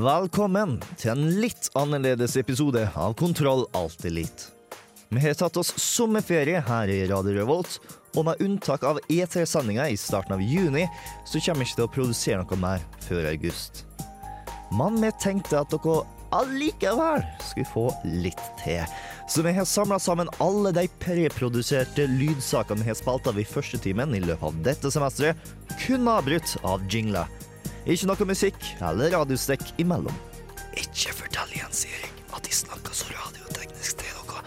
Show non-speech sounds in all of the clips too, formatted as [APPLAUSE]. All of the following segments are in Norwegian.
Velkommen til en litt annerledes episode av Kontroll Alt Elite. Vi har tatt oss sommerferie her i Radio Revolt, og med unntak av E3-sendinga i starten av juni, så kommer vi ikke til å produsere noe mer før august. Men vi tenkte at dere allikevel skulle få litt til. Så vi har samla sammen alle de preproduserte lydsakene vi har spalt av i første timen i løpet av dette semesteret, kun avbrutt av jingler. Ikke noe musikk eller radiostekk imellom. Ikke fortell Jens Erik at de snakker så radioteknisk til dere.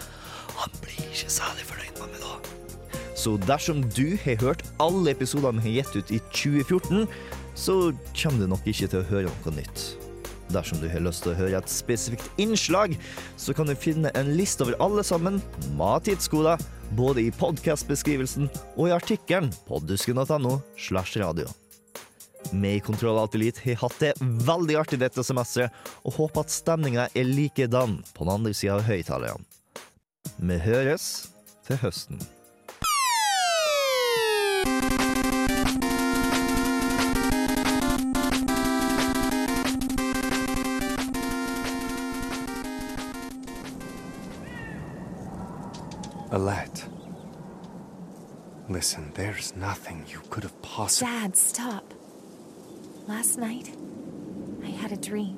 Han blir ikke særlig fornøyd med meg da. Så dersom du har hørt alle episodene vi har gitt ut i 2014, så kommer du nok ikke til å høre noe nytt. Dersom du har lyst til å høre et spesifikt innslag, så kan du finne en liste over alle sammen med tidskoder, både i podkastbeskrivelsen og i artikkelen på dusken.no slash radio. Vi i Kontroll Alt Elite har hatt det veldig artig dette semesteret, og håper at stemninga er likedan på den andre sida av høyttalerne. Vi høres til høsten. Alette. Listen, there's nothing you could have possibly. Dad, stop. Last night, I had a dream.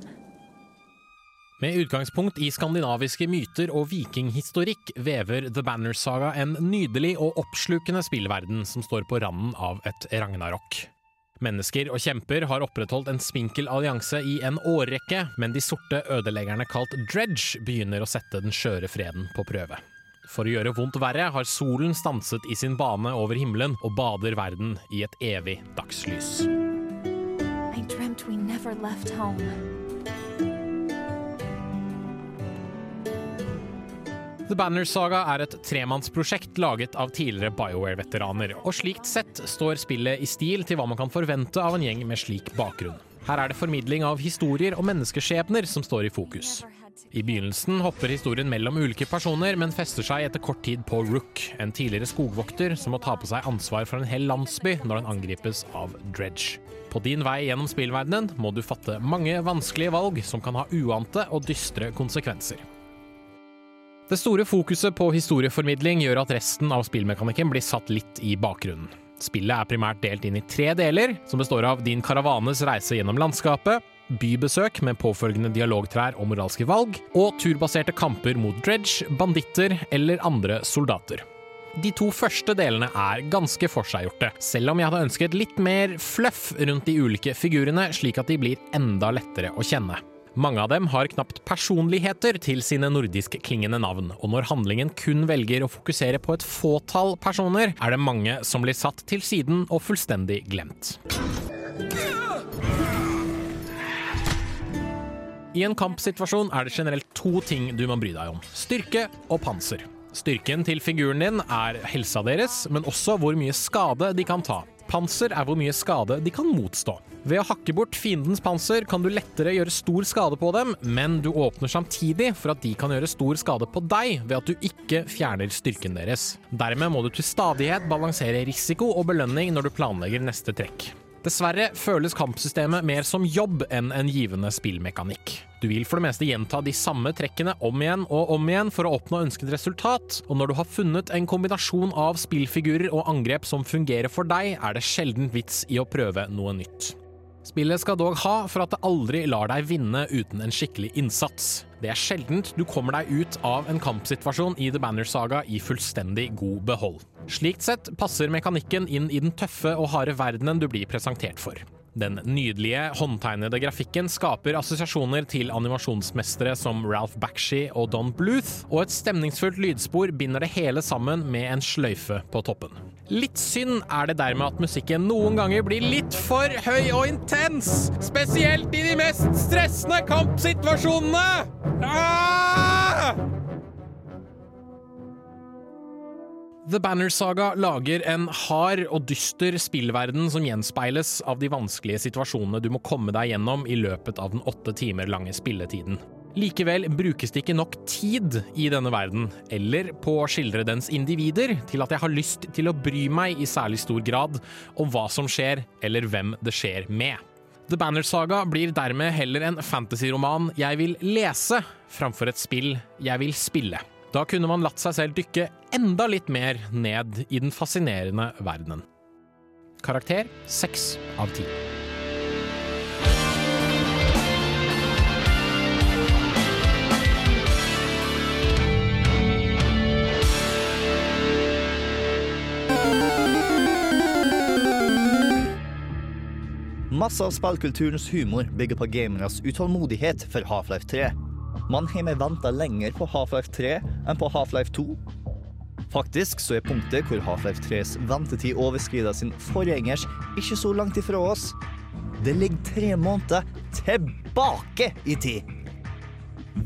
Med utgangspunkt i skandinaviske myter og vikinghistorikk vever The Banner Saga en nydelig og oppslukende spillverden som står på randen av et ragnarok. Mennesker og kjemper har opprettholdt en spinkel allianse i en årrekke, men de sorte ødeleggerne kalt Dredge begynner å sette den skjøre freden på prøve. For å gjøre vondt verre har solen stanset i sin bane over himmelen og bader verden i et evig dagslys. Dreamt we never left home. The Banner Saga er et tremannsprosjekt laget av tidligere BioWare-veteraner, og slikt sett står spillet i stil til hva man kan forvente av en gjeng med slik bakgrunn. Her er det formidling av historier og menneskeskjebner som står i fokus. I begynnelsen hopper historien mellom ulike personer, men fester seg etter kort tid på Rook, en tidligere skogvokter som må ta på seg ansvar for en hel landsby når den angripes av Dredge. På din vei gjennom spillverdenen må du fatte mange vanskelige valg som kan ha uante og dystre konsekvenser. Det store fokuset på historieformidling gjør at resten av spillmekanikken blir satt litt i bakgrunnen. Spillet er primært delt inn i tre deler, som består av din karavanes reise gjennom landskapet, bybesøk med påfølgende dialogtrær og moralske valg, og turbaserte kamper mot dredge, banditter eller andre soldater. De to første delene er ganske forseggjorte, selv om jeg hadde ønsket litt mer fluff rundt de ulike figurene, slik at de blir enda lettere å kjenne. Mange av dem har knapt personligheter til sine nordisk-klingende navn, og når handlingen kun velger å fokusere på et fåtall personer, er det mange som blir satt til siden og fullstendig glemt. I en kampsituasjon er det generelt to ting du må bry deg om. Styrke og panser. Styrken til figuren din er helsa deres, men også hvor mye skade de kan ta. Panser er hvor mye skade de kan motstå. Ved å hakke bort fiendens panser kan du lettere gjøre stor skade på dem, men du åpner samtidig for at de kan gjøre stor skade på deg ved at du ikke fjerner styrken deres. Dermed må du til stadighet balansere risiko og belønning når du planlegger neste trekk. Dessverre føles kampsystemet mer som jobb enn en givende spillmekanikk. Du vil for det meste gjenta de samme trekkene om igjen og om igjen for å oppnå ønsket resultat, og når du har funnet en kombinasjon av spillfigurer og angrep som fungerer for deg, er det sjelden vits i å prøve noe nytt. Spillet skal dog ha for at det aldri lar deg vinne uten en skikkelig innsats. Det er sjeldent du kommer deg ut av en kampsituasjon i The Banner Saga i fullstendig god behold. Slikt sett passer mekanikken inn i den tøffe og harde verdenen du blir presentert for. Den nydelige, håndtegnede grafikken skaper assosiasjoner til animasjonsmestere som Ralph Bakshi og Don Bluth, og et stemningsfullt lydspor binder det hele sammen med en sløyfe på toppen. Litt synd er det dermed at musikken noen ganger blir litt for høy og intens. Spesielt i de mest stressende kampsituasjonene. Ah! The Banner Saga lager en hard og dyster spillverden som gjenspeiles av de vanskelige situasjonene du må komme deg gjennom i løpet av den åtte timer lange spilletiden. Likevel brukes det ikke nok tid i denne verden, eller på å skildre dens individer, til at jeg har lyst til å bry meg i særlig stor grad om hva som skjer, eller hvem det skjer med. The Banner Saga blir dermed heller en fantasyroman jeg vil lese, framfor et spill jeg vil spille. Da kunne man latt seg selv dykke enda litt mer ned i den fascinerende verdenen. Karakter seks av ti. Masse av spillkulturens humor bygger på gameres utålmodighet for Half-Life 3. Man har venta lenger på Half-Life 3 enn på Half-Life 2. Faktisk så er punktet hvor Half-Life 3s ventetid overskrider sin forgjengers, ikke så langt ifra oss. Det ligger tre måneder tilbake i tid.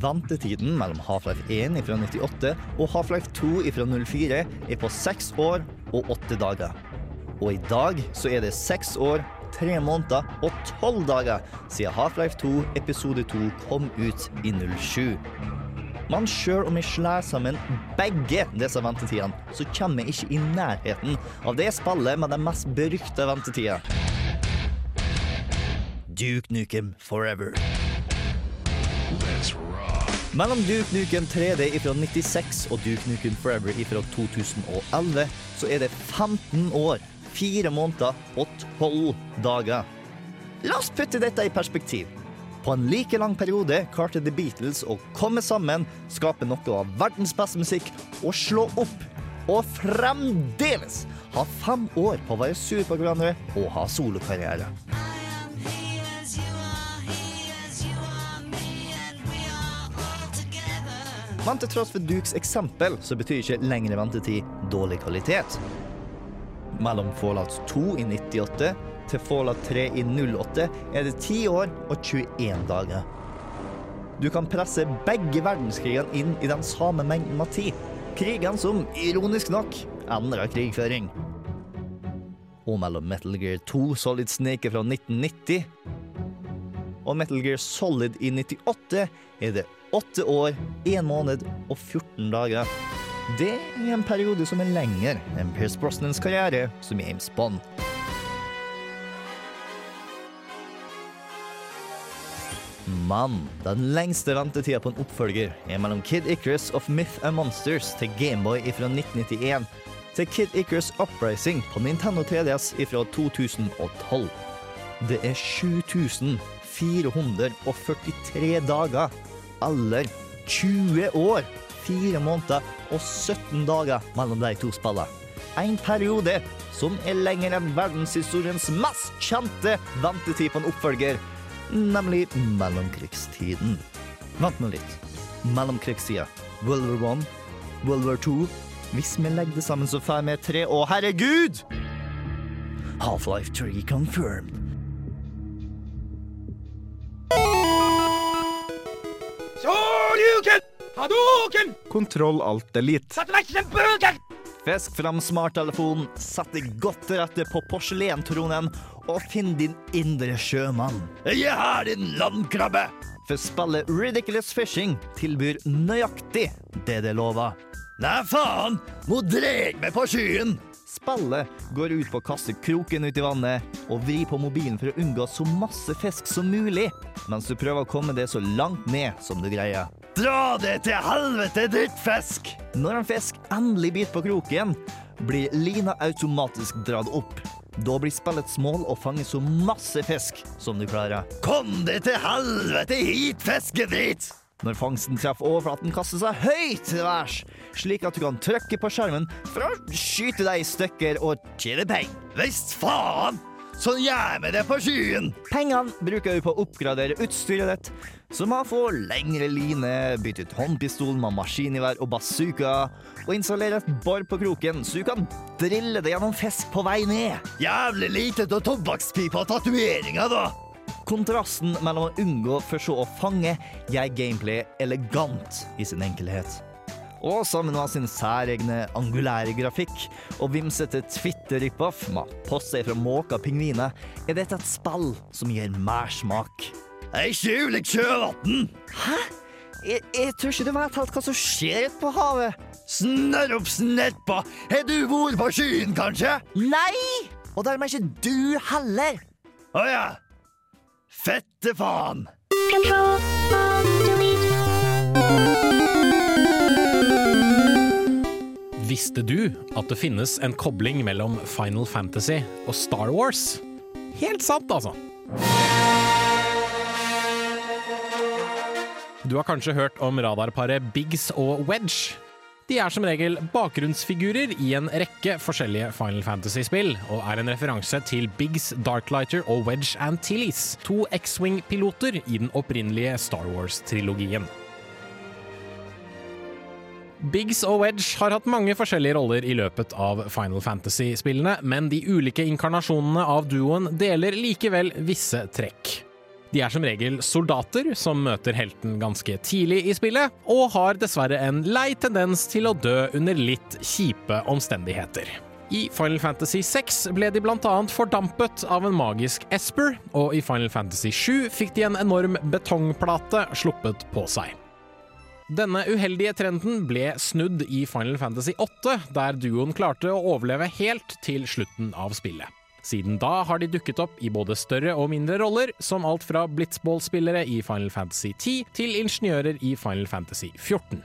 Ventetiden mellom Half-Life 1 fra 98 og Half-Life 2 fra 04 er på seks år og åtte dager. Og i dag så er det seks år, tre måneder og tolv dager siden Half-Life 2 episode 2 kom ut i 07. Men sjøl om vi slår sammen begge disse ventetidene, så kommer vi ikke i nærheten av det spillet med den mest berykta ventetida. Duke Nukem Forever. Mellom Duke Nukem 3D fra 96 og Duke Nukem Forever fra 2011 så er det 15 år, fire måneder og 12 dager. La oss putte dette i perspektiv. På en like lang periode klarte The Beatles å komme sammen, skape noe av verdens beste musikk og slå opp. Og fremdeles ha fem år på å være sur på hverandre og ha solokarriere. Men til tross for Dukes eksempel, så betyr ikke lengre ventetid dårlig kvalitet. Mellom Fallout 2 i 98 til Fallout 3 i 08 er det 10 år og 21 dager. Du kan presse begge verdenskrigene inn i den samme mengden av tid. Krigen som, ironisk nok, endrer krigføring. Og mellom Metal Gear 2 Solid Snake fra 1990 og Metal Gear Solid i 98 er det 8 år, 1 måned og 14 dager. Det er en periode som er lengre enn Pierce Brosnans karriere som James Bond. Men den lengste ventetida på en oppfølger er mellom Kid Icarus of Myth and Monsters til Gameboy fra 1991 til Kid Icarus Uprising på Nintendo 3DS fra 2012. Det er 7443 dager, eller 20 år, 4 måneder og 17 dager mellom de to spillene. En periode som er lenger enn verdenshistoriens mest kjente ventetid på en oppfølger, nemlig mellomkrigstiden. Vent nå litt. Mellomkrigstida. World War 1, World War 2 Hvis vi legger det sammen, så får vi tre Å, herregud! Half-Life 3 confirmed. Kontroll alt delete. Fisk fram smarttelefonen, sett deg godt til rette på porselentronen og finn din indre sjømann. Jeg har din landkrabbe! For spillet Ridiculous Fishing tilbyr nøyaktig det det lover. Nei, faen! Nå dreier jeg meg på skyen! Spillet går ut på å kaste kroken ut i vannet og vri på mobilen for å unngå så masse fisk som mulig, mens du prøver å komme det så langt ned som du greier. Dra det til helvete, drittfisk! Når en fisk endelig biter på kroken, blir lina automatisk dratt opp. Da blir spillets mål å fange så masse fisk som du klarer. Kom deg til helvete hit, fiskedritt! Når fangsten treffer overflaten, kaster seg høyt til værs, slik at du kan trykke på skjermen for å skyte deg i stykker og tjene penger. Visst faen! Sånn gjør vi det på skyen! Pengene bruker du på å oppgradere utstyret ditt, Så man får lengre line, bytte ut håndpistol med maskingevær og bazooka, og installere et bar på kroken så du kan drille det gjennom fisk på vei ned. Jævlig lite av tobakkspipa og tatoveringer, da! Kontrasten mellom å unngå for så å fange gjør gameplay elegant i sin enkelhet. Og sammen med sin særegne angulære grafikk og vimsete Twitter-rip-off med poster fra måka pingviner, er dette et spill som gir mersmak. Ei skjulig sjøvann! Hæ? Jeg, jeg tror ikke du vet helt hva som skjer ute på havet. Snørr opp sneppa! Har du vært på skyen, kanskje? Nei! Og dermed ikke du heller. Å ja. Fette faen! Visste du at det finnes en kobling mellom Final Fantasy og Star Wars? Helt sant, altså. Du har kanskje hørt om radarparet Biggs og Wedge. De er som regel bakgrunnsfigurer i en rekke forskjellige Final Fantasy-spill, og er en referanse til Biggs, Darklighter og Wedge Antilles, to X-Wing-piloter i den opprinnelige Star Wars-trilogien. Biggs og Wedge har hatt mange forskjellige roller i løpet av Final Fantasy-spillene, men de ulike inkarnasjonene av duoen deler likevel visse trekk. De er som regel soldater som møter helten ganske tidlig i spillet, og har dessverre en lei tendens til å dø under litt kjipe omstendigheter. I Final Fantasy 6 ble de annet fordampet av en magisk Esper, og i Final Fantasy 7 fikk de en enorm betongplate sluppet på seg. Denne uheldige trenden ble snudd i Final Fantasy 8, der duoen klarte å overleve helt til slutten av spillet. Siden da har de dukket opp i både større og mindre roller, som alt fra blitzball-spillere i Final Fantasy 10 til ingeniører i Final Fantasy 14.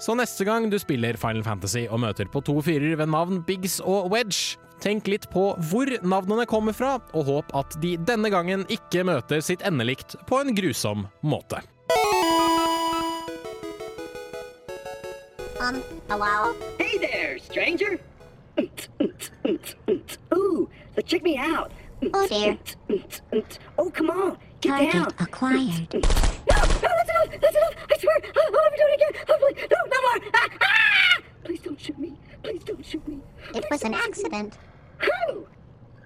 Så neste gang du spiller Final Fantasy og møter på to fyrer ved navn Biggs og Wedge, tenk litt på hvor navnene kommer fra, og håp at de denne gangen ikke møter sitt endelikt på en grusom måte. Um, hello? Hey there, stranger! [LAUGHS] Ooh, so check me out. Oh dear. Oh, come on, get Target down. acquired. No, no, that's enough, that's enough, I swear. I'll, I'll never do it again. Oh, please, no, no more. Ah, ah! Please don't shoot me. Please don't shoot me. It was an accident. Who?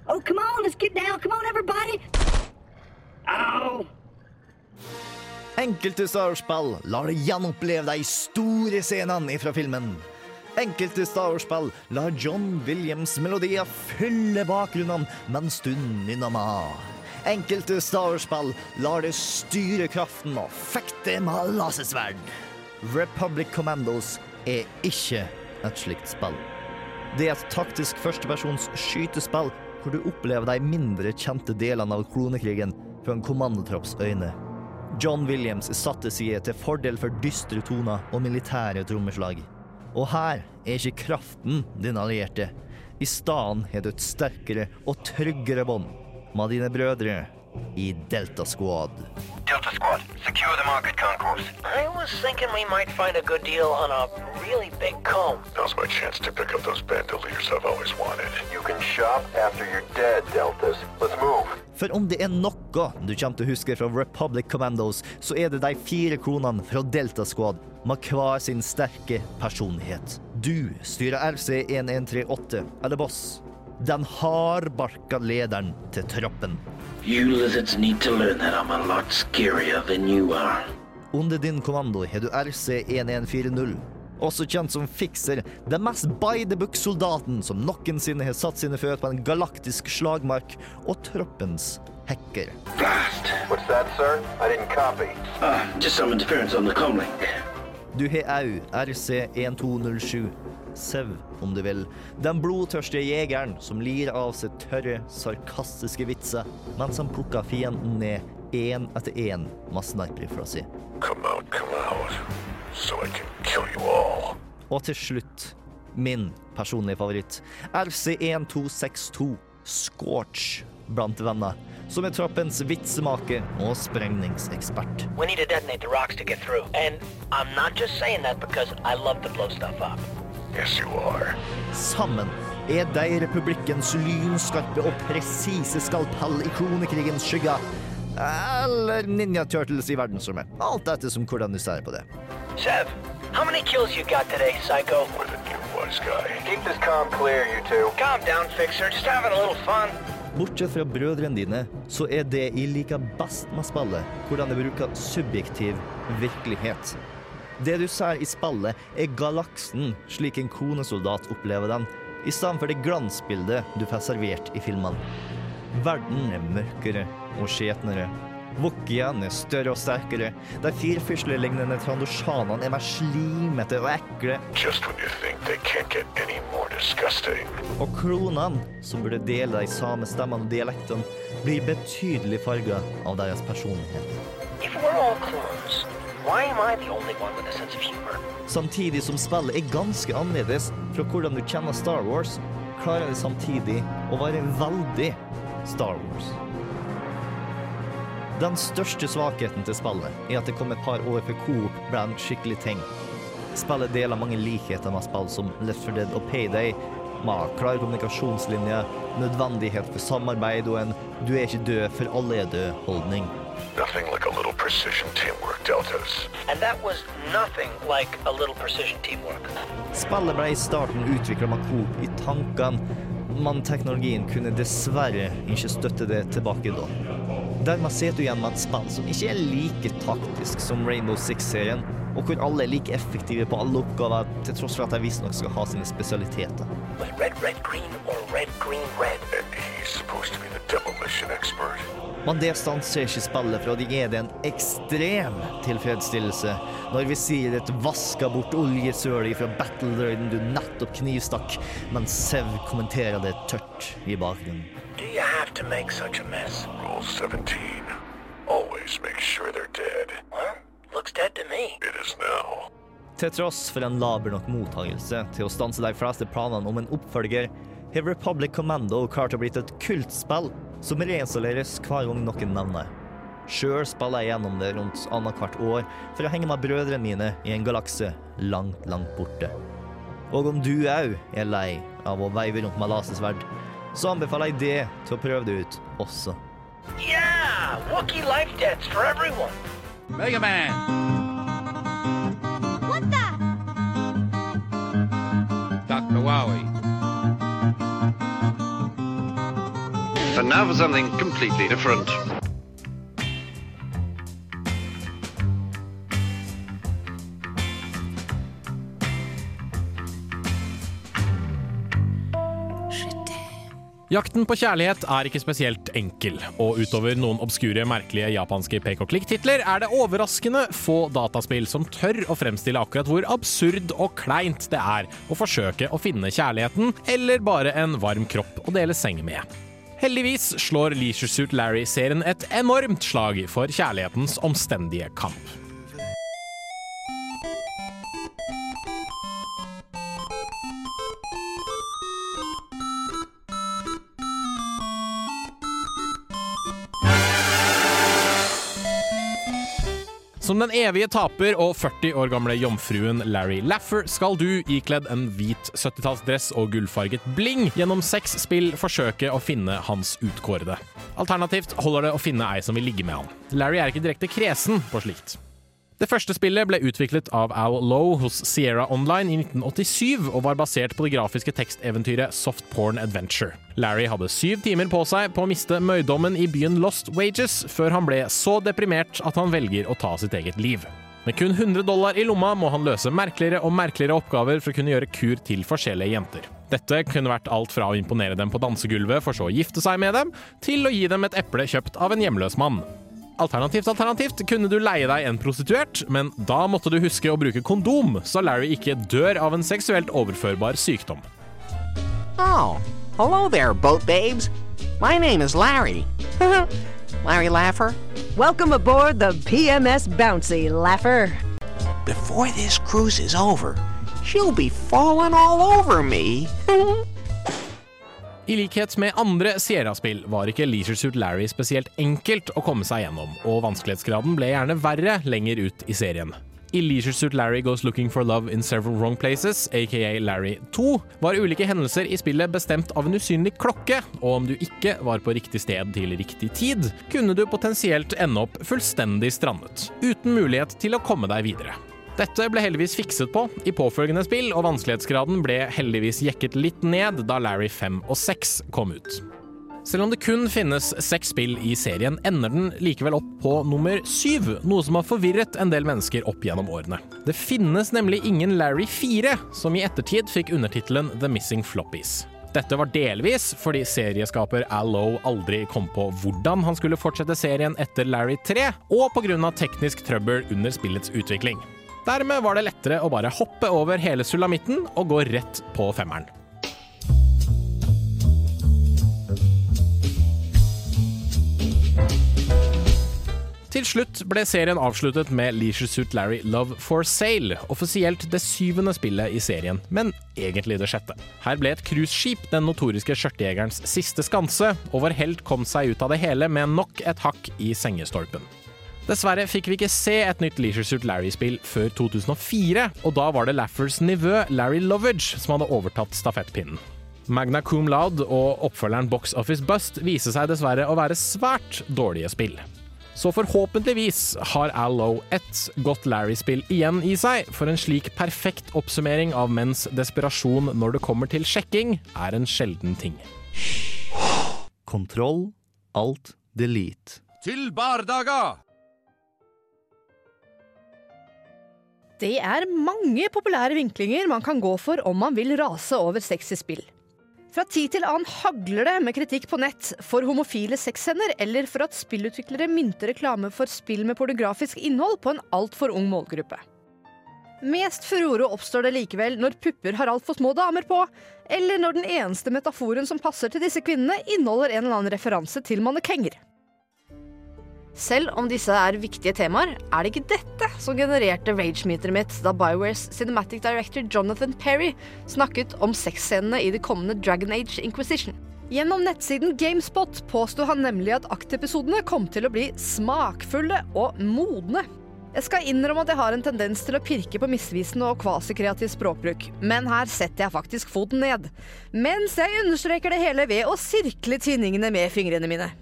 Oh, come on, let's get down. Come on, everybody. Ow. Enkelte Star Wars-spill lar deg gjenoppleve de store scenene fra filmen. Enkelte Star Wars-spill lar John Williams melodier fylle bakgrunnene mens du nynner med. Enkelte Star Wars-spill lar det styre kraften og fekte med lasersverd. Republic Commandos er ikke et slikt spill. Det er et taktisk førstepersons skytespill hvor du opplever de mindre kjente delene av klonekrigen fra en kommandotropps øyne. John Williams satte side til fordel for dystre toner og militære trommeslag. Og her er ikke kraften din allierte. I stedet har du et sterkere og tryggere bånd med dine brødre i Delta Squad. Delta Squad, secure the market concourse. I was thinking we might find a good deal on a really big comb. Now's my chance to pick up those bandoliers I've always wanted. You can shop after you're dead, Deltas. Let's move. For om det er noe du kommer til å huske fra Republic Commandos, så er det de fire kronene fra Delta Squad med hver sin sterke personlighet. Du styrer RC1138, eller Boss. Den hardbarka lederen til troppen. You lizards need to learn that I'm a lot scarier than you. Under din kommando har du RC1140, også kjent som Fixer, den mest by the book-soldaten som noensinne har satt sine føtter på en galaktisk slagmark, og troppens hacker. Blast. What's that, sir? I didn't copy. Uh, just some interference on the comlink. Du har au RC1207. Sev, om du vil. Den blodtørste jegeren som lir av seg tørre, sarkastiske vitser mens han plukker fienden ned én etter én med sniperrifla si. Come out, come out, so I can kill you all. Og til slutt, min personlige favoritt, RC1262, Scorch blant venner, som er troppens vitsemaker og sprengningsekspert. We need to detonate the rocks to get through. And I'm not just saying that because I love to blow stuff up. Yes, you are. Sammen er de republikkens lynskarpe og presise skalpell i kronekrigens skygger. eller Ninja Turtles i verdensrommet. Alt etter som hvordan du ser på det. Sev, how many kills you got today, Psycho? With a new wise guy. Keep this calm clear, you two. Calm down, Fixer. Just having a little fun. Bortsett fra brødrene dine, så er det jeg liker best med spillet, hvordan det bruker subjektiv virkelighet. Det du ser i spillet, er galaksen slik en konesoldat opplever den, i stedet for det glansbildet du får servert i filmene. Verden er mørkere og skjetnere. Wookieene er større og sterkere. De firfislelignende trandoshanene er mer slimete og ekle. Og klonene, som burde dele de samme stemmene og dialektene, blir betydelig farga av deres personlighet. If we're all clones, why am I the only one with a sense of humor? Samtidig som spillet er ganske annerledes fra hvordan du kjenner Star Wars, klarer det samtidig å være veldig Star Wars. Den største svakheten til spillet er at det kom et par år før Coop ble en skikkelig ting. Spillet deler mange likheter med spill som Left 4 Dead og Payday, med klar kommunikasjonslinje, nødvendighet for samarbeid og en 'du er ikke død, for alle er død'-holdning. Nothing like a little precision teamwork, Deltas. And that was nothing like a little precision teamwork. Spillet ble i starten utvikla med Coop i tankene, men teknologien kunne dessverre ikke støtte det tilbake da. Dermed sitter du igjen med et spill som ikke er like taktisk som Rainbow Six-serien, og hvor alle er like effektive på alle oppgaver, til tross for at de visstnok skal ha sine spesialiteter. Red, red, green, or red, green, red? Men det stanser ikke spillet fra de er det en ekstrem tilfredsstillelse når vi sier et vaska bort oljesøl fra battledroiden du nettopp knivstakk, mens Sev kommenterer det tørt i bakgrunnen. Have to make such a mess? Rule 17. Always make sure they're dead. Well, looks dead to me. It is now. Til tross for en laber nok mottagelse til å stanse de fleste planene om en oppfølger, har Republic Commando klart å blitt et kultspill som reinstalleres hver gang noen nevner. Sjøl spiller jeg gjennom det rundt annethvert år for å henge med brødrene mine i en galakse langt, langt borte. Og om du òg er lei av å veive rundt med lasersverd, så anbefaler jeg det til å prøve det ut også. Yeah! Wookiee life debts for everyone. Mega Man! What the? Dr. Wowie. And now for something completely different. Jakten på kjærlighet er ikke spesielt enkel, og utover noen obskure, merkelige japanske pek-og-klikk-titler er det overraskende få dataspill som tør å fremstille akkurat hvor absurd og kleint det er å forsøke å finne kjærligheten, eller bare en varm kropp å dele seng med. Heldigvis slår Leisure Suit Larry-serien et enormt slag for kjærlighetens omstendige kamp. Som den evige taper og 40 år gamle jomfruen Larry Laffer skal du, ikledd en hvit 70-tallsdress og gullfarget bling, gjennom seks spill forsøke å finne hans utkårede. Alternativt holder det å finne ei som vil ligge med han. Larry er ikke direkte kresen på slikt. Det første spillet ble utviklet av Al Lowe hos Sierra Online i 1987 og var basert på det grafiske teksteventyret Soft Porn Adventure. Larry hadde syv timer på seg på å miste møydommen i byen Lost Wages, før han ble så deprimert at han velger å ta sitt eget liv. Med kun 100 dollar i lomma må han løse merkeligere og merkeligere oppgaver for å kunne gjøre kur til forskjellige jenter. Dette kunne vært alt fra å imponere dem på dansegulvet for så å gifte seg med dem, til å gi dem et eple kjøpt av en hjemløs mann. Alternativt, alternativt kunne du leie deg en prostituert, men da måtte du huske å bruke kondom, så Larry ikke dør av en seksuelt overførbar sykdom. Oh, hello there, boat babes. My name is Larry. [LAUGHS] Larry Laffer. Welcome aboard the PMS Bouncy, Laffer. Before this cruise is over, she'll be falling all over me. [LAUGHS] I likhet med andre Sierra-spill var ikke Leisure Suit Larry spesielt enkelt å komme seg gjennom, og vanskelighetsgraden ble gjerne verre lenger ut i serien. I Leisure Suit Larry Goes Looking for Love in Several Wrong Places, aka Larry 2, var ulike hendelser i spillet bestemt av en usynlig klokke, og om du ikke var på riktig sted til riktig tid, kunne du potensielt ende opp fullstendig strandet, uten mulighet til å komme deg videre. Dette ble heldigvis fikset på i påfølgende spill, og vanskelighetsgraden ble heldigvis jekket litt ned da Larry 5 og 6 kom ut. Selv om det kun finnes seks spill i serien, ender den likevel opp på nummer syv, noe som har forvirret en del mennesker opp gjennom årene. Det finnes nemlig ingen Larry 4, som i ettertid fikk undertittelen The Missing Floppies. Dette var delvis fordi serieskaper Al Lowe aldri kom på hvordan han skulle fortsette serien etter Larry 3, og pga. teknisk trøbbel under spillets utvikling. Dermed var det lettere å bare hoppe over hele sulamitten og gå rett på femmeren. Til slutt ble serien avsluttet med Leisure Suit Larry Love for Sale, offisielt det syvende spillet i serien, men egentlig det sjette. Her ble et cruiseskip den notoriske skjørtejegerens siste skanse, og vår helt kom seg ut av det hele med nok et hakk i sengestolpen. Dessverre fikk vi ikke se et nytt Leisure Suit Larry-spill før 2004, og da var det Laffers nivå Larry Lovage som hadde overtatt stafettpinnen. Magna Cum Laude og oppfølgeren Box Office Bust viser seg dessverre å være svært dårlige spill. Så forhåpentligvis har Al Lowe et godt Larry-spill igjen i seg, for en slik perfekt oppsummering av menns desperasjon når det kommer til sjekking, er en sjelden ting. Kontroll, alt, delete. Til bardaga! Det er mange populære vinklinger man kan gå for om man vil rase over sexy spill. Fra tid til annen hagler det med kritikk på nett for homofile sexscener, eller for at spillutviklere mynter reklame for spill med pornografisk innhold på en altfor ung målgruppe. Mest furore oppstår det likevel når pupper har altfor små damer på, eller når den eneste metaforen som passer til disse kvinnene, inneholder en eller annen referanse til mannekenger. Selv om disse er viktige temaer, er det ikke dette som genererte ragemeteret mitt da Biowares cinematic director Jonathan Perry snakket om sexscenene i det kommende Dragon Age Inquisition. Gjennom nettsiden Gamespot påsto han nemlig at aktepisodene kom til å bli smakfulle og modne. Jeg skal innrømme at jeg har en tendens til å pirke på misvisende og kvasikreativ språkbruk, men her setter jeg faktisk foten ned. Mens jeg understreker det hele ved å sirkle tinningene med fingrene mine.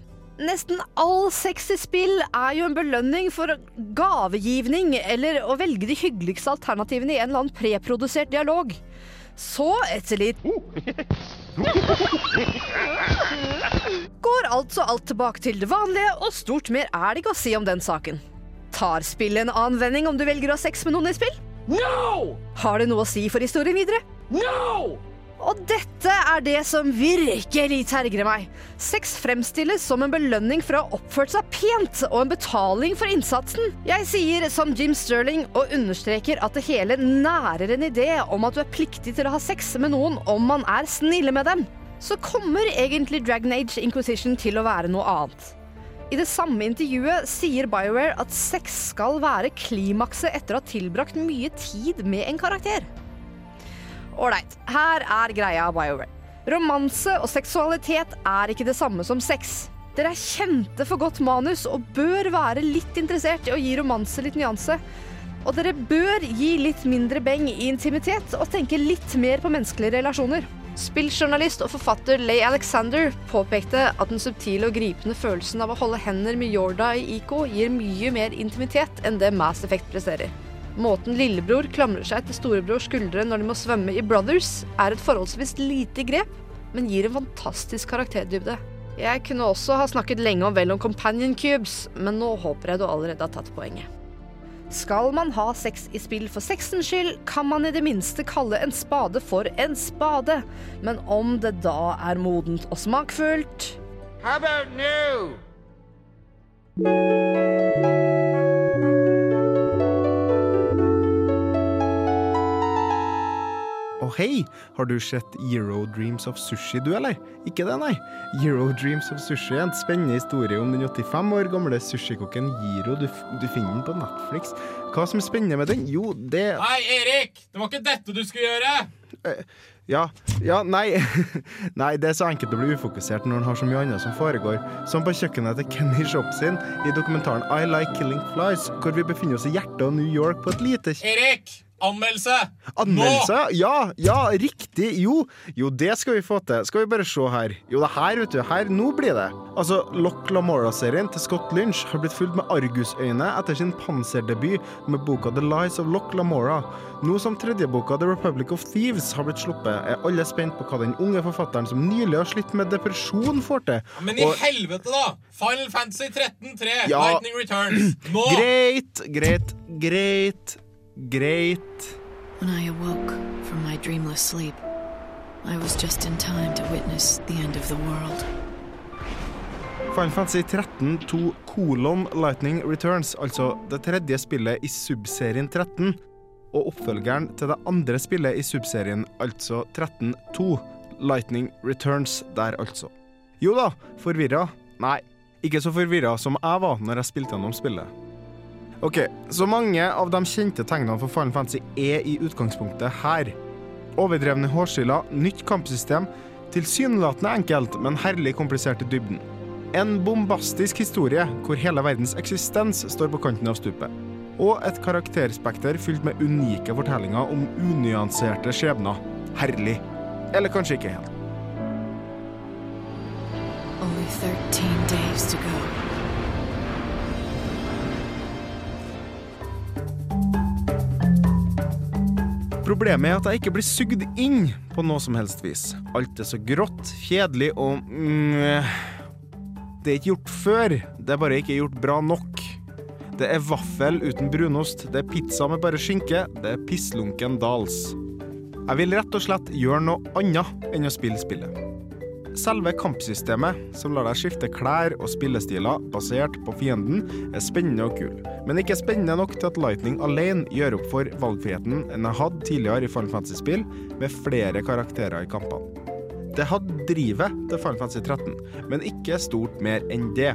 Nesten all sex i spill er jo en belønning for gavegivning eller å velge de hyggeligste alternativene i en eller annen preprodusert dialog. Så, etter litt Går altså alt tilbake til det vanlige, og stort mer er det ikke å si om den saken. Tar spillet en annen vending om du velger å ha sex med noen i spill? No! Har det noe å si for historien videre? No! Og dette er det som virkelig terger meg. Sex fremstilles som en belønning for å ha oppført seg pent, og en betaling for innsatsen. Jeg sier som Jim Sterling og understreker at det hele nærer en idé om at du er pliktig til å ha sex med noen om man er snille med dem. Så kommer egentlig Dragon Age Inquisition til å være noe annet. I det samme intervjuet sier BioWare at sex skal være klimakset etter å ha tilbrakt mye tid med en karakter. Ålreit, her er greia, BioWare. Romanse og seksualitet er ikke det samme som sex. Dere er kjente for godt manus og bør være litt interessert i å gi romanse litt nyanse. Og dere bør gi litt mindre beng i intimitet og tenke litt mer på menneskelige relasjoner. Spilljournalist og forfatter Leigh Alexander påpekte at den subtile og gripende følelsen av å holde hender med Yorda i Iko gir mye mer intimitet enn det Mass Effect presterer. Måten lillebror klamrer seg til storebrors skuldre når de må svømme i Brothers, er et forholdsvis lite grep, men gir en fantastisk karakterdybde. Jeg kunne også ha snakket lenge om vel om Companion Cubes, men nå håper jeg du allerede har tatt poenget. Skal man ha sex i spill for sexens skyld, kan man i det minste kalle en spade for en spade. Men om det da er modent og smakfullt How about new? Å hei, har du sett Euro Dreams of Sushi du, eller? Ikke det, nei. Euro Dreams of Sushi er en spennende historie om den 85 år gamle sushikokken Giro. Du, du finner den på Netflix. Hva som er spennende med den? Jo, det Hei, Erik! Det var ikke dette du skulle gjøre! Eh, Ja, ja, nei [LAUGHS] Nei, det er så enkelt å bli ufokusert når en har så mye annet som foregår. Som på kjøkkenet til Kenny Shopsin i dokumentaren I Like Killing Flies, hvor vi befinner oss i hjertet av New York på et lite Erik! Anmeldelse! Anmeldelse? Ja, ja, riktig. Jo, jo, det skal vi få til. Skal vi bare se her. Jo, det her, vet du. Her, nå blir det. Altså, Loch Lamora-serien til Scott Lynch har blitt fulgt med argusøyne etter sin panserdebut med boka The Lies of Loch Lamora. Nå som tredjeboka The Republic of Thieves har blitt sluppet, er alle spent på hva den unge forfatteren som nylig har slitt med depresjon, får til. Men i Og- helvete, da! Final Fantasy 13-3, Ja. Lightning Returns. [CLEARS THROAT] Nå! Greit, greit, greit, greit. When I awoke from my dreamless sleep, I was just in time to witness the end of the world. Final Fantasy 13 2 kolon Lightning Returns, altså det tredje spillet i subserien 13, og oppfølgeren til det andre spillet i subserien, altså 13 2 Lightning Returns der, altså. Jo da, forvirra? Nei, ikke så forvirra som jeg var når jeg spilte gjennom spillet. Ok, så mange av de kjente tegnene for Final Fantasy er i utgangspunktet her. Overdrevne hårskiller, nytt kampsystem, tilsynelatende enkelt, men herlig komplisert i dybden. En bombastisk historie hvor hele verdens eksistens står på kanten av stupet. Og et karakterspekter fylt med unike fortellinger om unyanserte skjebner. Herlig. Eller kanskje ikke helt. Only 13 days to go. Problemet er at jeg ikke blir sugd inn på noe som helst vis. Alt er så grått, kjedelig og mm, Det er ikke gjort før, det er bare ikke gjort bra nok. Det er vaffel uten brunost, det er pizza med bare skinke, det er pisslunken dals. Jeg vil rett og slett gjøre noe annet enn å spille spillet. Selve kampsystemet, som lar deg skifte klær og spillestiler basert på fienden, er spennende og kul, men ikke spennende nok til at Lightning alene gjør opp for valgfriheten en jeg hadde tidligere i Final Fantasy-spill, med flere karakterer i kampene. Det hadde drivet til Final Fantasy 13, men ikke stort mer enn det.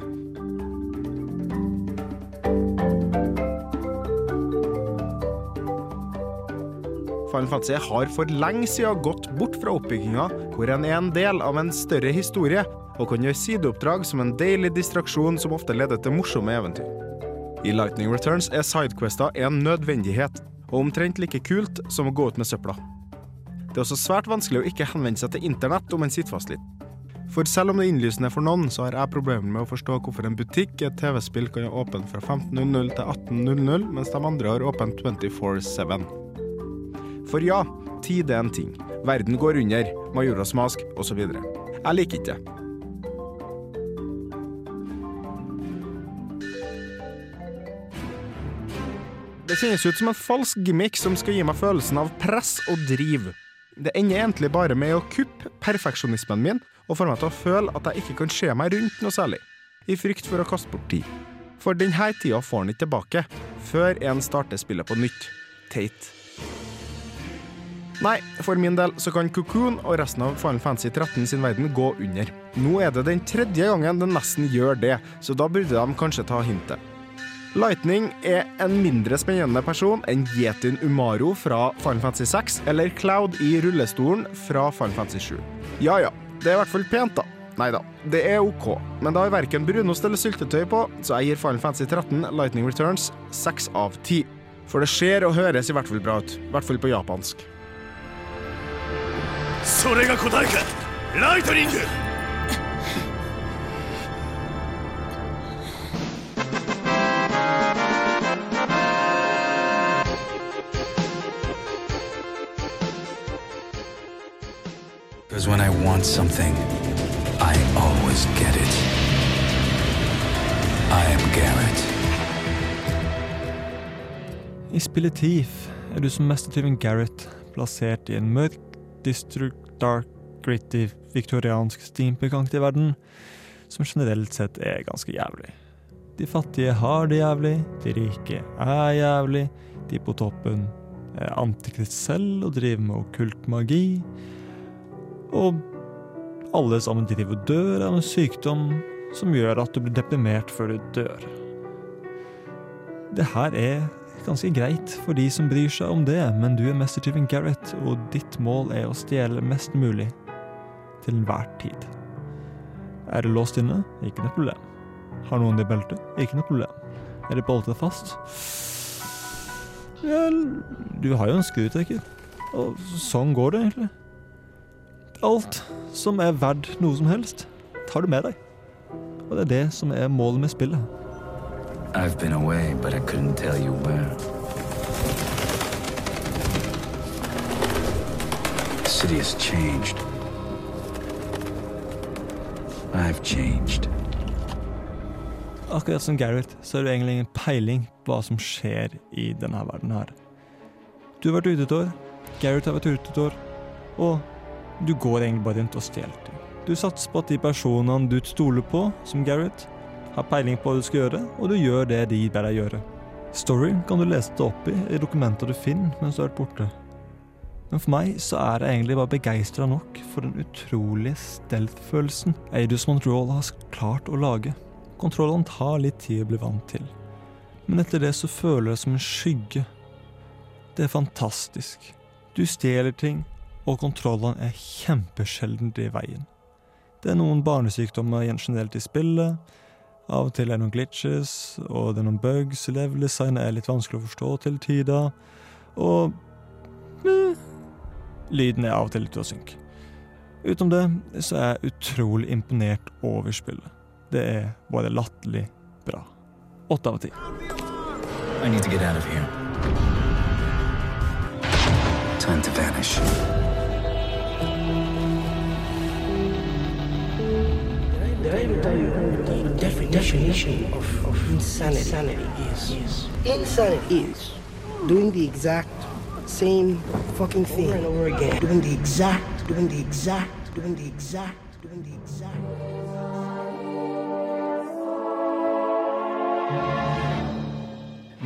Final Fantasy har for lenge siden gått bort fra oppbygginga, hvor en er en del av en større historie, og kan gjøre sideoppdrag som en deilig distraksjon som ofte leder til morsomme eventyr. I Lightning Returns er sidequester en nødvendighet, og omtrent like kult som å gå ut med søpla. Det er også svært vanskelig å ikke henvende seg til internett om en sitter fast litt. For selv om det er innlysende for noen, så har jeg problemer med å forstå hvorfor en butikk i et TV-spill kan ha åpent fra 15.00 til 18.00, mens de andre har åpent 24-7. For ja, tid er en ting. Verden går under, Majoras mask osv. Jeg liker ikke det. Det kjennes ut som en falsk gimmick som skal gi meg følelsen av press og driv. Det ender egentlig bare med å kuppe perfeksjonismen min og få meg til å føle at jeg ikke kan se meg rundt noe særlig, i frykt for å kaste bort tid. For denne tida får han ikke tilbake, før en starter spillet på nytt. Teit. Nei, for min del så kan Cocoon og resten av Final Fantasy 13 sin verden gå under. Nå er det den tredje gangen den nesten gjør det, så da burde de kanskje ta hintet. Lightning er en mindre spennende person enn Yetin Umaro fra Final Fantasy 6 eller Cloud i rullestolen fra Final Fantasy 7. Ja ja, det er i hvert fall pent, da. Nei da, det er OK, men det har verken brunost eller syltetøy på, så jeg gir Final Fantasy 13 Lightning Returns 6 av 10. For det ser og høres i hvert fall bra ut. I hvert fall på japansk. それが答えかライトニング Because when I want something, I always get it. I am Garrett. I spillet Thief er du som mestertyven Gareth plassert i en mørk, dystru, dark, gritty, viktoriansk steampunkaktig verden som generelt sett er ganske jævlig. De fattige har det jævlig, de rike er jævlig, de på toppen er antikrist selv og driver med okkult magi, og alle sammen driver og dør av en sykdom som gjør at du blir deprimert før du dør. Det her er ganske greit for de som bryr seg om det, men du er mestertyven Gareth, og ditt mål er å stjele mest mulig. Til enhver tid. Er du låst inne? Ikke noe problem. Har noen det i beltet? Ikke noe problem. Er det boltet fast? Vel, du har jo en skrutrekker. Og sånn går det egentlig. Alt som er verdt noe som helst, tar du med deg. Og det er det som er målet med spillet. I've been away, but I couldn't tell you where. The city has changed. I've changed. Akkurat som Gareth, så har du egentlig ingen peiling på hva som skjer i denne verden her. Du har vært ute et år, Gareth har vært ute et år, og du går egentlig bare rundt og stjeler. Du satser på at de personene du stoler på, som Gareth, har peiling på hva du skal gjøre, og du gjør det de ber deg gjøre. Story kan du lese det opp i i dokumenter du finner mens du har vært borte. Men for meg så er jeg egentlig bare begeistra nok for den utrolige stealth-følelsen Eidos Montreal har klart å lage. Kontrollene tar litt tid å bli vant til, men etter det så føler jeg det som en skygge. Det er fantastisk. Du stjeler ting, og kontrollene er kjempesjeldent i veien. Det er noen barnesykdommer generelt i spillet. Av og til er det noen glitches, og det er noen bugs. Level-designet er litt vanskelig å forstå til tider. Og eh, lyden er av og til litt å synke. Utenom det så er jeg utrolig imponert over spillet. Det er bare latterlig bra. Åtte av ti. I need to get out of here. Time to vanish. Did I ever definition of, of insanity, insanity is? Insanity is doing the exact same fucking thing over and over again. Doing the exact, doing the exact, doing the exact, doing the exact.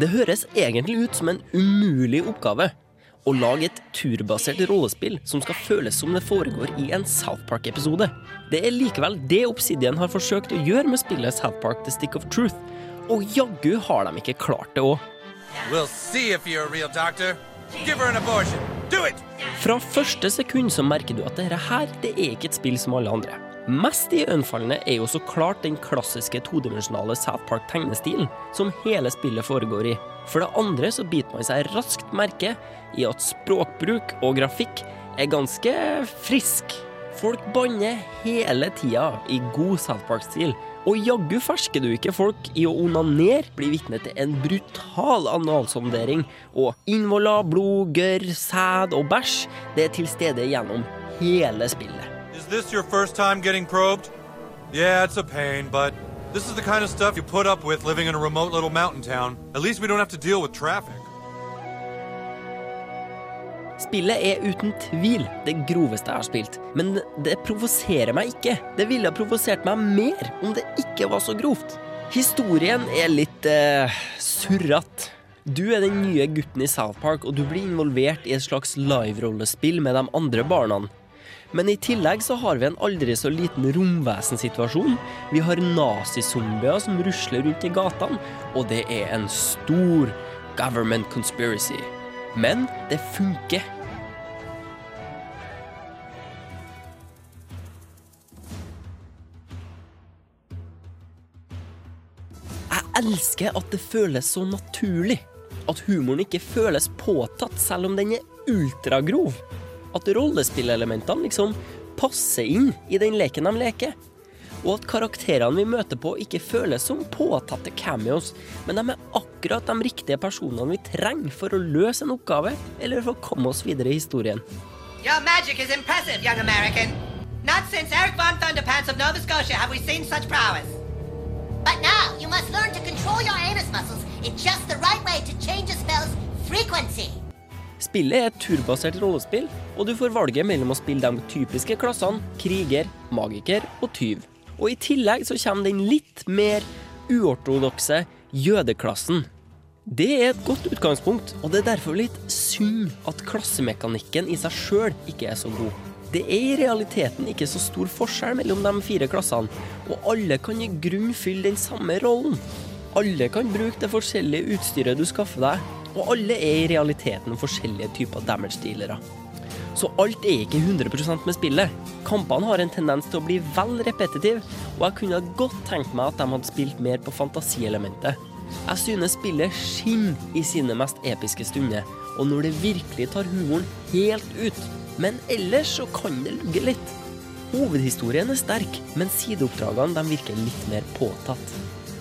Det høres egentlig ut som en umulig oppgave å lage et turbasert rollespill som skal føles som det foregår i en South Park-episode. Det er likevel det Obsidian har forsøkt å gjøre med spillet South Park The Stick of Truth, og jaggu har de ikke klart det òg. We'll see if you're a real doctor. Give her an abortion. Do it! Fra første sekund så merker du at dette her, det er ikke et spill som alle andre. Mest iøynefallende er jo så klart den klassiske todimensjonale South Park-tegnestilen som hele spillet foregår i. For det andre så biter man seg raskt merke i at språkbruk og grafikk er ganske frisk. Folk banner hele tida i god South Park-stil. Og jaggu fersker du ikke folk i å onanere, bli vitne til en brutal analsondering, og innvoller, blod, gørr, sæd og bæsj, det er til stede gjennom hele spillet. Is this your first time getting probed? Yeah, it's a pain, but this is the kind of stuff you put up with living in a remote little mountain town. At least we don't have to deal with traffic. Spillet er uten tvil det groveste jeg har spilt, men det provoserer meg ikke. Det ville ha provosert meg mer om det ikke var så grovt. Historien er litt eh, surrete. Du er den nye gutten i South Park, og du blir involvert i et slags live-rollespill med de andre barna. Men i tillegg så har vi en aldri så liten romvesensituasjon. Vi har nazizombier som rusler rundt i gatene, og det er en stor government conspiracy. Men det funker. Jeg elsker at det føles så naturlig. At humoren ikke føles påtatt, selv om den er ultragrov. At rollespillelementene liksom passer inn i den leken de leker. Og at karakterene vi møter på, ikke føles som påtatte cameos, men de er akkurat de riktige personene vi trenger for å løse en oppgave, eller for å komme oss videre i historien. Your magic is impressive, young American. Not since Eric Von Thunderpants of Nova Scotia have we seen such prowess. But now, you must learn to control your anus muscles in just the right way to change a spell's frequency. Spillet er et turbasert rollespill, og du får valget mellom å spille de typiske klassene kriger, magiker og tyv. Og i tillegg så kommer den litt mer uortodokse jødeklassen. Det er et godt utgangspunkt, og det er derfor litt synd at klassemekanikken i seg sjøl ikke er så god. Det er i realiteten ikke så stor forskjell mellom de fire klassene, og alle kan i grunn fylle den samme rollen. Alle kan bruke det forskjellige utstyret du skaffer deg, Og alle er i realiteten forskjellige typer damage-dealere. Så alt er ikke 100% med spillet. Kampene har en tendens til å bli vel repetitive, og jeg kunne godt tenkt meg at de hadde spilt mer på fantasielementet. Jeg synes spillet skinner i sine mest episke stunder, og når det virkelig tar humoren helt ut. Men ellers så kan det lugge litt. Hovedhistorien er sterk, men sideoppdragene de virker litt mer påtatt.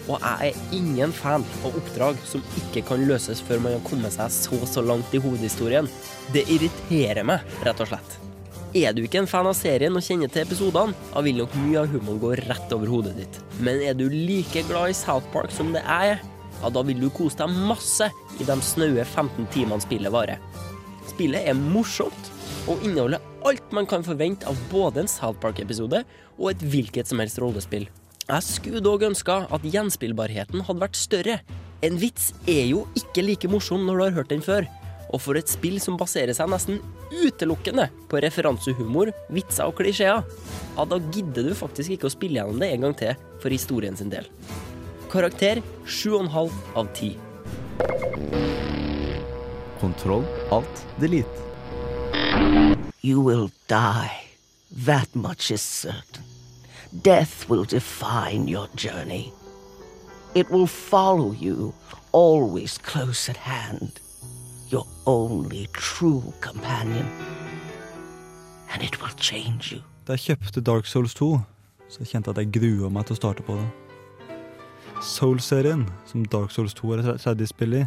Og jeg er ingen fan av oppdrag som ikke kan løses før man har kommet seg så så langt i hovedhistorien. Det irriterer meg, rett og slett. Er du ikke en fan av serien og kjenner til episodene, da vil nok mye av humoren gå rett over hodet ditt. Men er du like glad i South Park som det jeg er, ja, da vil du kose deg masse i de snaue 15 timene spillet varer. Spillet er morsomt og inneholder alt man kan forvente av både en South Park-episode og et hvilket som helst rollespill. Jeg skulle dog ønska at gjenspillbarheten hadde vært større. En vits er jo ikke like morsom når du har hørt den før. Og for et spill som baserer seg nesten utelukkende på referansehumor, vitser og klisjeer, ja, da gidder du faktisk ikke å spille gjennom det en gang til for historien sin del. Karakter 7,5 av 10. Kontroll, alt, delete. You will die. That much is certain. Death will define your journey. It will follow you, always close at hand. Your only true companion. And it will change you. Da jeg kjøpte Dark Souls 2, så kjente jeg at jeg grua meg til å starte på det. Soul-serien, som Dark Souls 2 er et tredje spill i,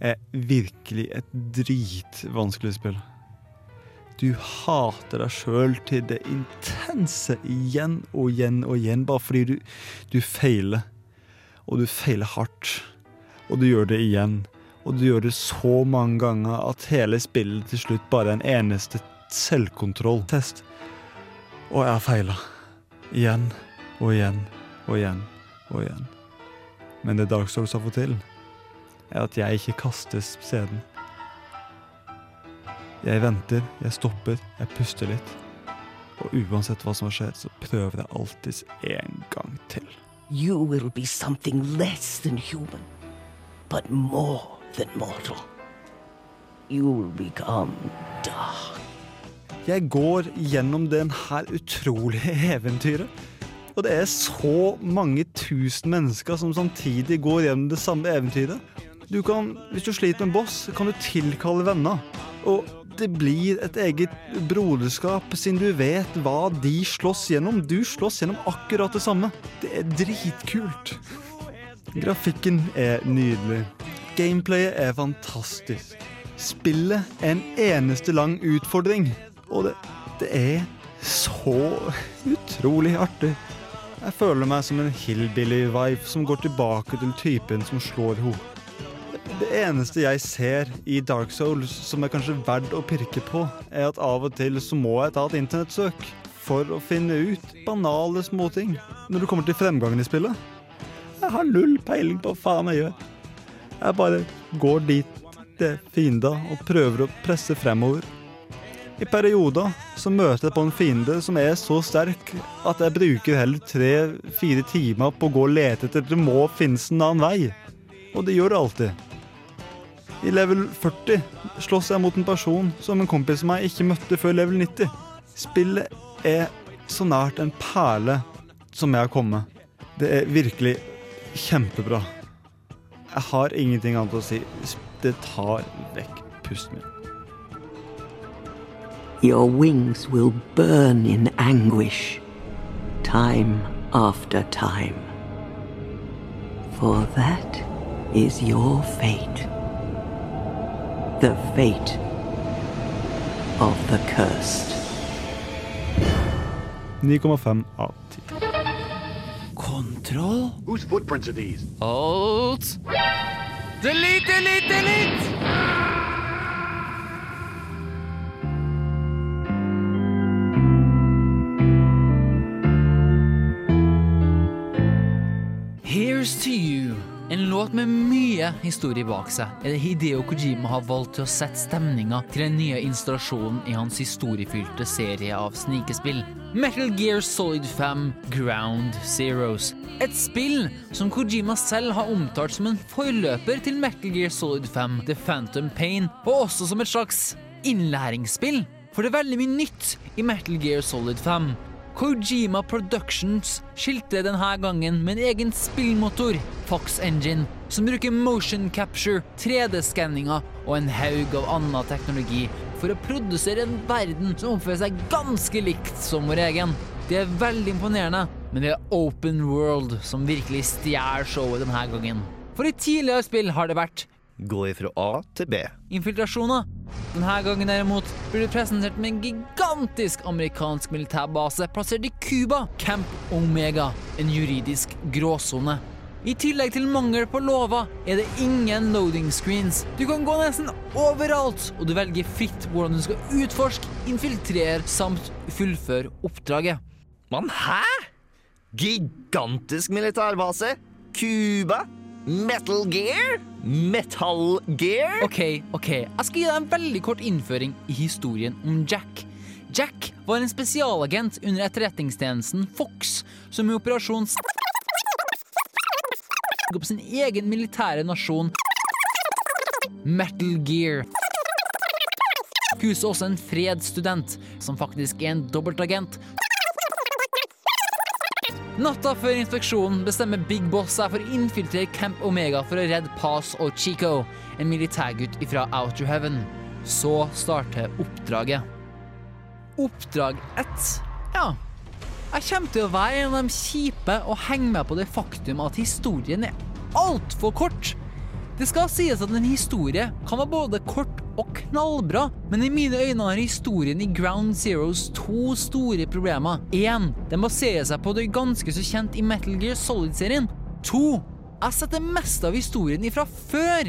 er virkelig et dritvanskelig spill. Du hater deg sjøl til det intense igjen og igjen og igjen, bare fordi du, du feiler. Og du feiler hardt. Og du gjør det igjen. Og du gjør det så mange ganger at hele spillet til slutt bare er en eneste selvkontrolltest. Og jeg har feila. Igjen og igjen og igjen og igjen. Men det Dark Souls har fått til, er at jeg ikke kastes CD-en. Jeg venter, jeg stopper, jeg puster litt. Og uansett hva som har skjedd, så prøver jeg alltids en gang til. You will be something less than human, but more than mortal. You will become dark. Jeg går gjennom den her utrolige [LAUGHS] eventyret. Og det er så mange tusen mennesker som samtidig går gjennom det samme eventyret. Du kan, Hvis du sliter med en boss, kan du tilkalle venner. Og det blir et eget broderskap, siden du vet hva de slåss gjennom. Du slåss gjennom akkurat det samme. Det er dritkult. Grafikken er nydelig. Gameplayet er fantastisk. Spillet er en eneste lang utfordring. Og det, det er så utrolig artig. Jeg føler meg som en hillbilly-vibe som går tilbake til typen som slår henne. Det eneste jeg ser i Dark Souls som er kanskje verdt å pirke på, er at av og til så må jeg ta et internettsøk for å finne ut banale småting når det kommer til fremgangen i spillet. Jeg har null peiling på hva faen jeg gjør. Jeg bare går dit det er fiender og prøver å presse fremover. I perioder så møter jeg på en fiende som er så sterk at jeg bruker heller tre-fire timer på å gå og lete etter det må finnes en annen vei. Og det gjør det alltid. I level 40 slåss jeg mot en person som en kompis som jeg ikke møtte før level 90. Spillet er så nært en perle som jeg har kommet. Det er virkelig kjempebra. Jeg har ingenting annet å si. Det tar vekk pusten min. Your wings will burn in anguish, time after time. For that is your fate. The fate of the cursed. 9,5 av 10. Kontroll. Whose footprints are these? Alt. Delete, delete, delete! Historie bak seg er det Hideo Kojima har valgt til å sette stemninga til den nye installasjonen i hans historiefylte serie av snikespill. Metal Gear Solid 5 Ground Zeroes. Et spill som Kojima selv har omtalt som en forløper til Metal Gear Solid 5 The Phantom Pain, og også som et slags innlæringsspill. For det er veldig mye nytt i Metal Gear Solid 5. Kojima Productions skilte denne gangen med en egen spillmotor, Fox Engine, som bruker motion capture, 3D-skanninger og en haug av annen teknologi for å produsere en verden som oppfører seg ganske likt som vår egen. Det er veldig imponerende, men det er open world som virkelig stjeler showet denne gangen. For i tidligere spill har det vært Gå ifra A til B. infiltrasjoner. Denne gangen derimot blir du presentert med en gigantisk amerikansk militærbase plassert i Cuba, Camp Omega, en juridisk gråsone. I tillegg til mangel på låver er det ingen loading screens. Du kan gå nesten overalt, og du velger fritt hvordan du skal utforske, infiltrere samt fullføre oppdraget. Men hæ? Gigantisk militærbase? Cuba? Metal Gear? Metal Gear? OK, OK. Jeg skal gi deg en veldig kort innføring i historien om Jack. Jack var en spesialagent under etterretningstjenesten Fox, som i operasjon opp sin egen militære nasjon Metal Gear. Huset også en fredsstudent, som faktisk er en dobbeltagent. Natta før inspeksjonen bestemmer Big Boss seg for å infiltrere Camp Omega for å redde Paz og Chico, en militærgutt fra Outer Heaven. Så starter oppdraget. Oppdrag 1. Ja. Jeg kommer til å være en av de kjipe og henge med på det faktum at historien er altfor kort. Det skal sies at en historie kan være både kort og knallbra, men i mine øyne har historien i Ground Zeroes to store problemer. Én, den baserer seg på det ganske så kjent i Metal Gear Solid-serien. To, jeg har sett det meste av historien ifra før.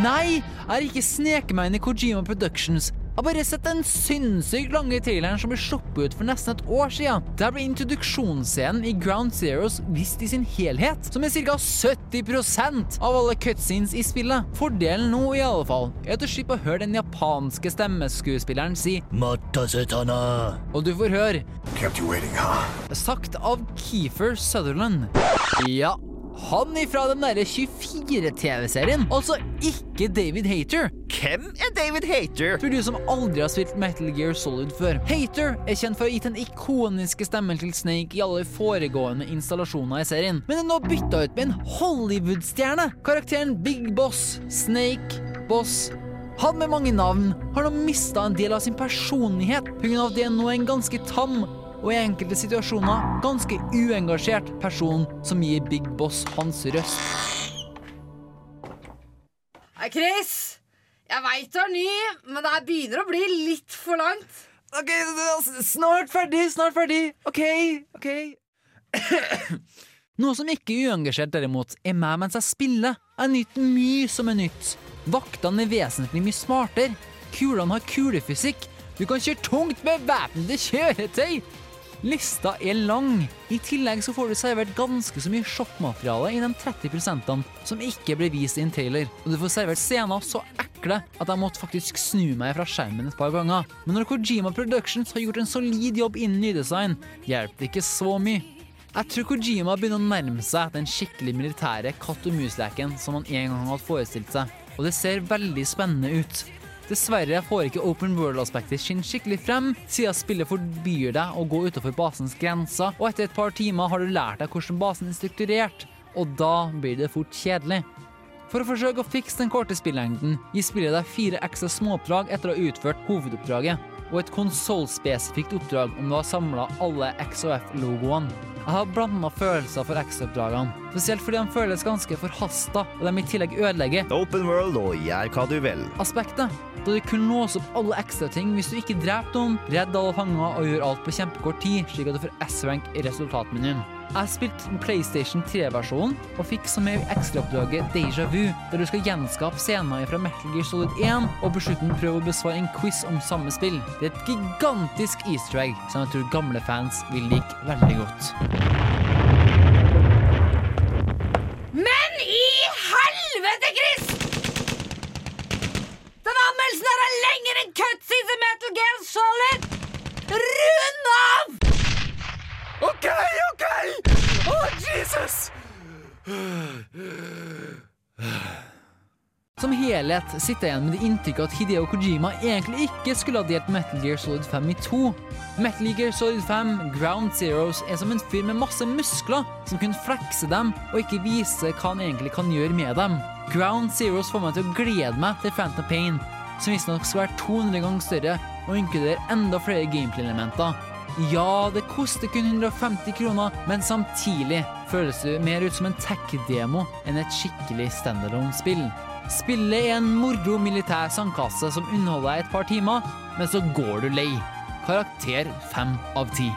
Nei, jeg har ikke sneket meg inn i Kojima Productions. Jeg har bare sett den sinnssykt lange traileren som ble sluppet ut for nesten et år siden. Der ble introduksjonsscenen i Ground Zeroes vist i sin helhet, som er ca. 70% av alle cutscenes i spillet. Fordelen nå, i alle fall, er at du slipper å høre den japanske stemmeskuespilleren si Matasetana. Og du får høre Kept you waiting, huh? Sagt av Keefer Sutherland. Ja, han ifra den derre 24-TV-serien. Altså ikke David Hater. Hvem er David Hater? For du som aldri har spilt Metal Gear Solid før. Hater er kjent for å ha gitt den ikoniske stemmen til Snake i alle foregående installasjoner i serien, men er nå bytta ut med en Hollywood-stjerne. Karakteren Big Boss, Snake, Boss han med mange navn har nå mista en del av sin personlighet pga. at det er nå en ganske tam og i enkelte situasjoner ganske uengasjert person som gir Big Boss hans røst. Hei, Chris. Jeg veit du er ny, men det her begynner å bli litt for langt. OK, snart ferdig, snart ferdig. OK, OK. [COUGHS] Noe som ikke er uengasjert, derimot, er meg mens jeg spiller. Jeg nyter mye som er nytt. Vaktene er vesentlig mye smartere. Kulene har kulefysikk. Du kan kjøre tungt med væpnede kjøretøy. Lista er lang. I tillegg så får du servert ganske så mye sjokkmateriale i de 30% som ikke ble vist i en trailer. Og du får servert scener så ekle at jeg måtte faktisk snu meg fra skjermen et par ganger. Men når Kojima Productions har gjort en solid jobb innen nydesign, hjelper det ikke så mye. Jeg tror Kojima begynner å nærme seg den skikkelig militære katt og mus-leken som han en gang hadde forestilt seg, og det ser veldig spennende ut. Dessverre får ikke open world-aspektet sin skikkelig frem, siden spillet forbyr deg å gå utenfor basens grenser, og etter et par timer har du lært deg hvordan basen er strukturert, og da blir det fort kjedelig. For å forsøke å fikse den korte spillengden, gir spillet deg fire ekstra småoppdrag etter å ha utført hovedoppdraget, og et konsollspesifikt oppdrag om du har samla alle XOF-logoene. Jeg har blanda følelser for ekstraoppdragene, spesielt fordi de føles ganske forhasta, og de i tillegg ødelegger Open world og gjør hva du vil. aspektet. Da du kunne låse opp alle ekstra ting hvis du ikke drepte noen, redde alle fanger og gjøre alt på kjempekort tid, slik at du får S-rank i resultatmenyen. Jeg spilte PlayStation 3-versjonen og fikk som med ekstraoppdraget Deja Vu, der du skal gjenskape scener fra Metal Gear Solid 1 og på slutten prøve å besvare en quiz om samme spill. Det er et gigantisk easter egg som jeg tror gamle fans vil like veldig godt. Men i helvete, Chris! Den anmeldelsen her er lengre enn cutscenes i Metal Gear Solid! Rund av! OK, OK! Å, Jesus! Som helhet sitter jeg igjen med det inntrykket at Hideo Kojima egentlig ikke skulle ha delt Metal Gear Solid 5 i to. Metal Gear Solid 5 Ground Zeroes er som en fyr med masse muskler som kunne flekse dem og ikke vise hva han egentlig kan gjøre med dem. Ground Zeroes får meg til å glede meg til Phantom Pain, som visstnok skal være 200 ganger større og inkluderer enda flere gameplay-elementer. Ja, det koster kun 150 kroner, men samtidig føles det mer ut som en tech-demo enn et skikkelig standalone-spill. Spillet er en moro militær sandkasse som underholder deg et par timer, men så går du lei. Karakter fem av ti.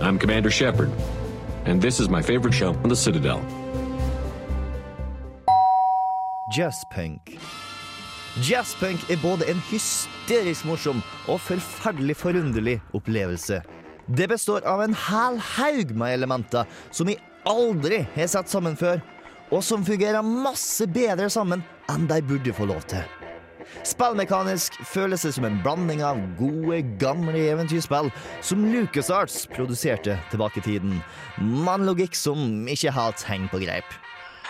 I'm Commander Shepard, and this is my favorite show on the Citadel. Jazzpunk. Jazzpunk er både en hysterisk morsom og forferdelig forunderlig opplevelse. Det består av en hel haug med elementer som vi aldri har sett sammen før, og som fungerer masse bedre sammen enn de burde få lov til. Spillmekanisk føles det som en blanding av gode, gamle eventyrspill som LucasArts produserte tilbake i tiden, men logikk som ikke helt henger på greip.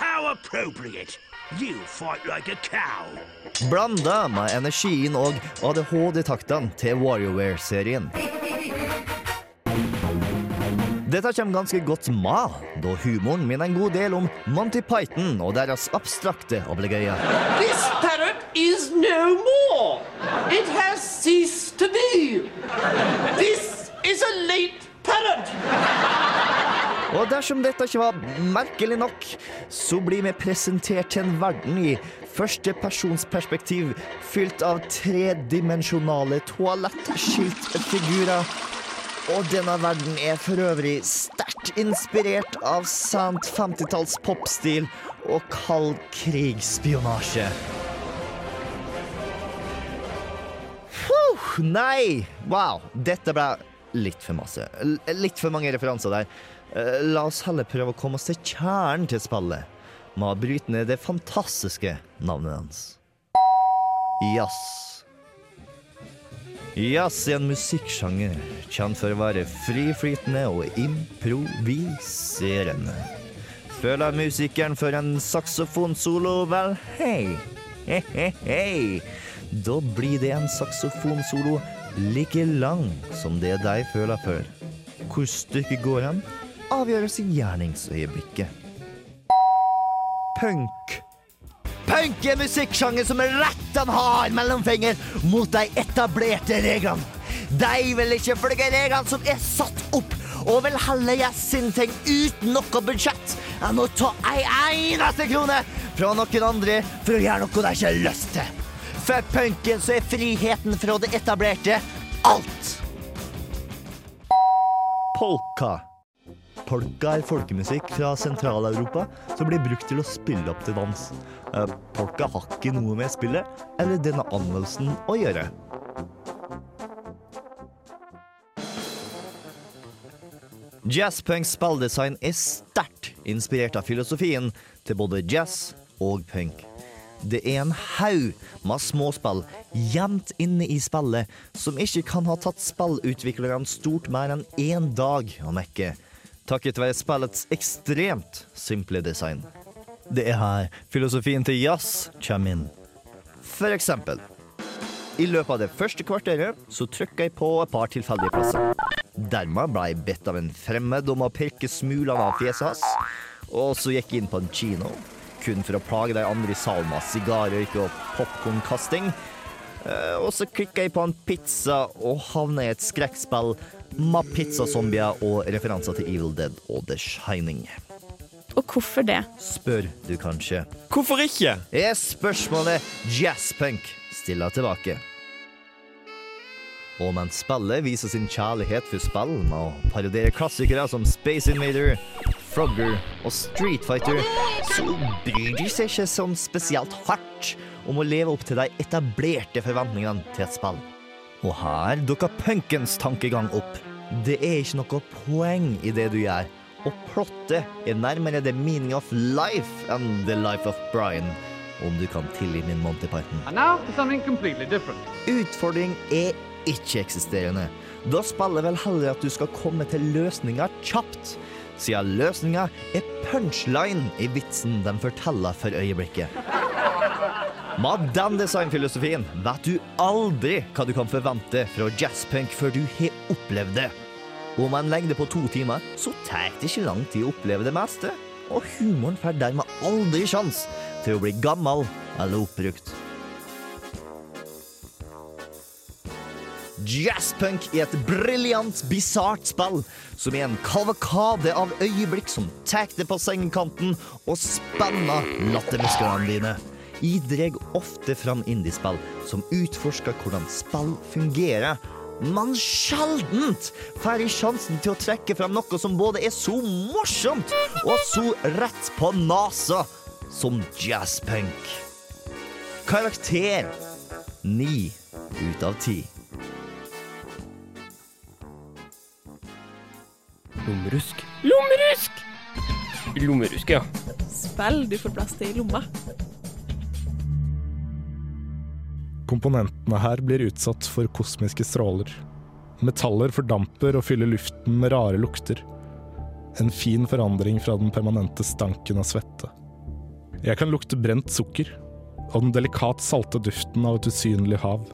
How appropriate! You fight like a cow. Blanda med energien og ADHD-taktene til WarioWare-serien. Dette kommer ganske godt med, da humoren minner en god del om Monty Python og deres abstrakte ablegøyer. This parrot is no more. It has ceased to be. This is a late parrot. Og dersom dette ikke var merkelig nok, så blir vi presentert til en verden i førstepersonsperspektiv fylt av tredimensjonale toalettskiltfigurer. Og denne verden er for øvrig sterkt inspirert av sant 50-talls popstil og kald krigsspionasje. Huh, nei! Wow, dette ble litt for masse. L litt for mange referanser der. Eh, La oss heller prøve å komme oss til kjernen til spillet, med å bryte ned det fantastiske navnet hans. Jazz. Jazz er en musikksjanger kjent for å være friflytende og improviserende. Føler musikeren for en saksofonsolo? Vel, hei. Hei, hei, hei. Da blir det en saksofonsolo like lang som det de føler for. Hvor stykket går hen, avgjøres i gjerningsøyeblikket. Punk. Punk er musikksjanger som rett en hard mellomfinger mot de etablerte reglene. De vil ikke følge reglene som er satt opp, og vil heller gjøre sin ting uten noe budsjett enn å ta ei eneste krone fra noen andre for å gjøre noe de ikke har lyst til. For punken så er friheten fra det etablerte alt. Polka. Polka er folkemusikk fra Sentral-Europa som blir brukt til å spille opp til dans. Eh, Polka har ikke noe med spillet eller denne anvendelsen å gjøre. Jazzpunks spilldesign er sterkt inspirert av filosofien til både jazz og punk. Det er en haug med småspill gjemt inne i spillet som ikke kan ha tatt spillutviklerne stort mer enn én dag å mekke, takket være spillets ekstremt simple design. Det er her filosofien til jazz kommer inn. For eksempel. I løpet av det første kvarteret så trykka jeg på et par tilfeldige plasser. Dermed ble jeg bedt av en fremmed om å pirke smulene av fjeset hans. Og så gikk jeg inn på en kino, kun for å plage de andre i salen med sigarrøyk og popkornkasting. Eh, Og så klikka jeg på en pizza og havna i et skrekkspill med pizzazombier og referanser til Evil Dead og The Shining. Og hvorfor det? Spør du kanskje. Hvorfor ikke? Er spørsmålet jazzpunk stiller tilbake. Og mens spillet viser sin kjærlighet for spill med å parodiere klassikere som Space Invader, Frogger og Street Fighter, så bryr de seg ikke sånn spesielt hardt om å leve opp til de etablerte forventningene til et spill. Og her dukker punkens tankegang opp. Det er ikke noe poeng i det du gjør, og plottet er nærmere the meaning of life enn the life of Brian, om du kan tilgi min Monty Python. Utfordring er ikke-eksisterende. Da spiller vel heller at du skal komme til løsninger kjapt, siden løsninga er punchline i vitsen de forteller for øyeblikket. [LAUGHS] Med den designfilosofien vet du aldri hva du kan forvente fra jazzpunk før du har opplevd det. Med en lengde på to timer, så tar det ikke lang tid å oppleve det meste. Og humoren får dermed aldri sjans til å bli gammel eller oppbrukt. Jazzpunk er et briljant, bisart spill som er en kavalkade av øyeblikk som tar deg på sengekanten og spenner lattermusklene dine. Jeg dreg ofte fram indiespill som utforsker hvordan spill fungerer, men sjeldent får jeg sjansen til å trekke fram noe som både er så morsomt og så rett på nesa som jazzpunk. Karakter ni ut av ti. Lommerusk. Lommerusk! Lommerusk, ja. Spill du får plass til i lomma. Komponentene her blir utsatt for kosmiske stråler. Metaller fordamper og fyller luften med rare lukter. En fin forandring fra den permanente stanken av svette. Jeg kan lukte brent sukker og den delikat salte duften av et usynlig hav.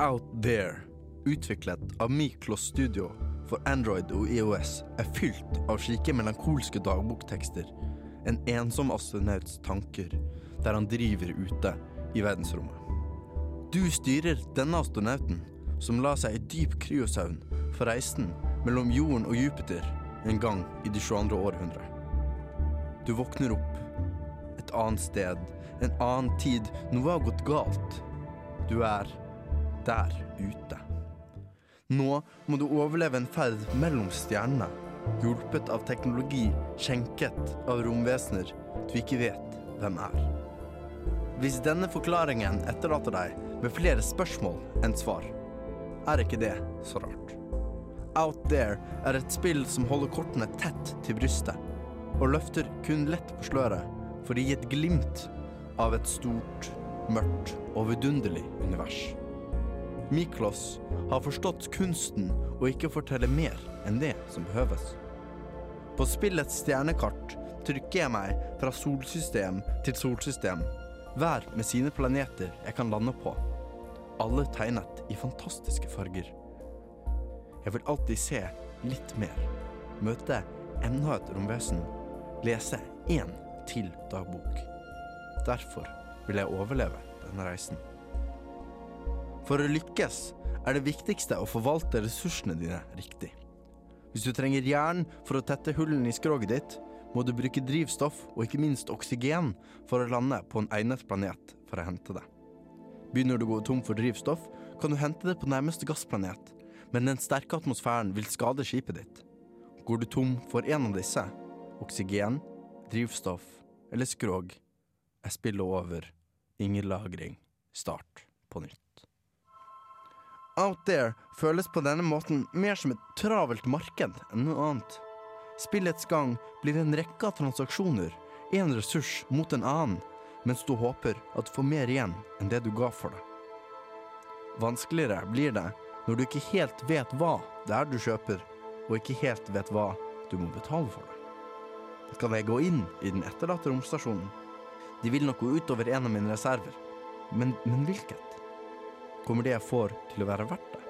Out There, utviklet av Miklos Studio for Android og EOS, er fylt av slike melankolske dagboktekster. En ensom astronauts tanker, der han driver ute i verdensrommet. Du styrer denne astronauten, som la seg i dyp kryosøvn for reisen mellom jorden og Jupiter en gang i det 22. århundre. Du våkner opp, et annet sted, en annen tid, noe har gått galt. Du er der ute. Nå må du overleve en ferd mellom stjernene, hjulpet av teknologi skjenket av romvesener du ikke vet hvem er. Hvis denne forklaringen etterlater deg med flere spørsmål enn svar, er ikke det så rart. Out There er et spill som holder kortene tett til brystet, og løfter kun lett på sløret for å gi et glimt av et stort, mørkt og vidunderlig univers. Miklos har forstått kunsten å ikke fortelle mer enn det som behøves. På spillets stjernekart trykker jeg meg fra solsystem til solsystem, hver med sine planeter jeg kan lande på. Alle tegnet i fantastiske farger. Jeg vil alltid se litt mer, møte enda et romvesen, lese én til dagbok. Derfor vil jeg overleve denne reisen. For å lykkes er det viktigste å forvalte ressursene dine riktig. Hvis du trenger jern for å tette hullene i skroget ditt, må du bruke drivstoff og ikke minst oksygen for å lande på en egnet planet for å hente det. Begynner du å gå tom for drivstoff, kan du hente det på nærmeste gassplanet, men den sterke atmosfæren vil skade skipet ditt. Går du tom for en av disse, oksygen, drivstoff eller skrog, er spillet over, ingen lagring, start på nytt. Out There føles på denne måten mer som et travelt marked enn noe annet. Spillets gang blir en rekke av transaksjoner, en ressurs mot en annen, mens du håper at du får mer igjen enn det du ga for det. Vanskeligere blir det når du ikke helt vet hva det er du kjøper, og ikke helt vet hva du må betale for det. Skal jeg gå inn i den etterlatte romstasjonen? De vil nok gå utover en av mine reserver, men, men hvilket? Kommer det jeg får til å være verdt det?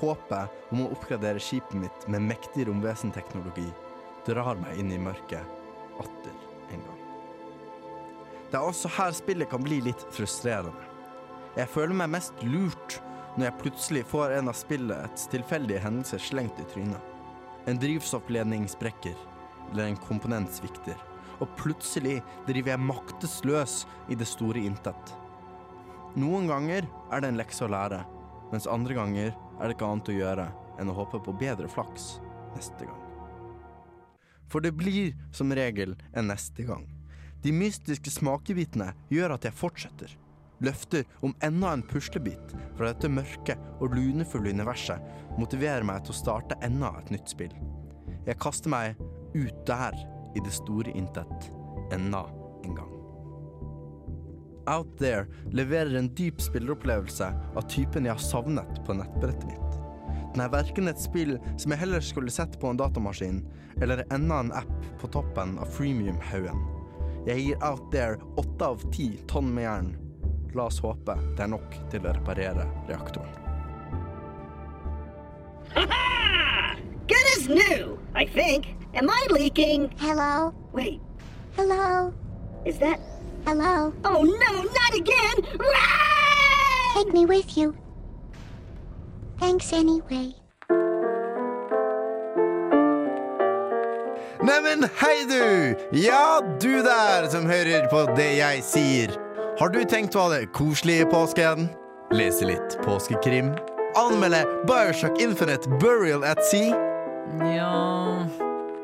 Håpet om å oppgradere skipet mitt med mektig romvesenteknologi drar meg inn i mørket atter en gang. Det er også her spillet kan bli litt frustrerende. Jeg føler meg mest lurt når jeg plutselig får en av spillets tilfeldige hendelser slengt i trynet. En drivstoffledning sprekker, eller en komponent svikter, og plutselig driver jeg maktesløs i det store intet. Noen ganger er det en lekse å lære, mens andre ganger er det ikke annet å gjøre enn å håpe på bedre flaks neste gang. For det blir som regel en neste gang. De mystiske smakebitene gjør at jeg fortsetter. Løfter om enda en puslebit fra dette mørke og lunefulle universet motiverer meg til å starte enda et nytt spill. Jeg kaster meg ut der i det store intet enda en gang. Out There leverer en dyp spilleropplevelse av typen jeg har savnet på nettbrettet mitt. Den er verken et spill som jeg heller skulle sett på en datamaskin, eller enda en app på toppen av freemium-haugen. Jeg gir Out There åtte av ti tonn med jern. La oss håpe det er nok til å reparere reaktoren. [LAUGHS] Good as new, I think. Am I leaking? Hello? Wait. Hello? Is that. Hello? Oh no, not again! Take me with you. Thanks anyway. Neimen, hei du! Ja, du der som hører på det jeg sier. Har du tenkt å ha det koselig i påsken? Lese litt påskekrim? Anmelde Bioshock Infinite Burial at Sea? Ja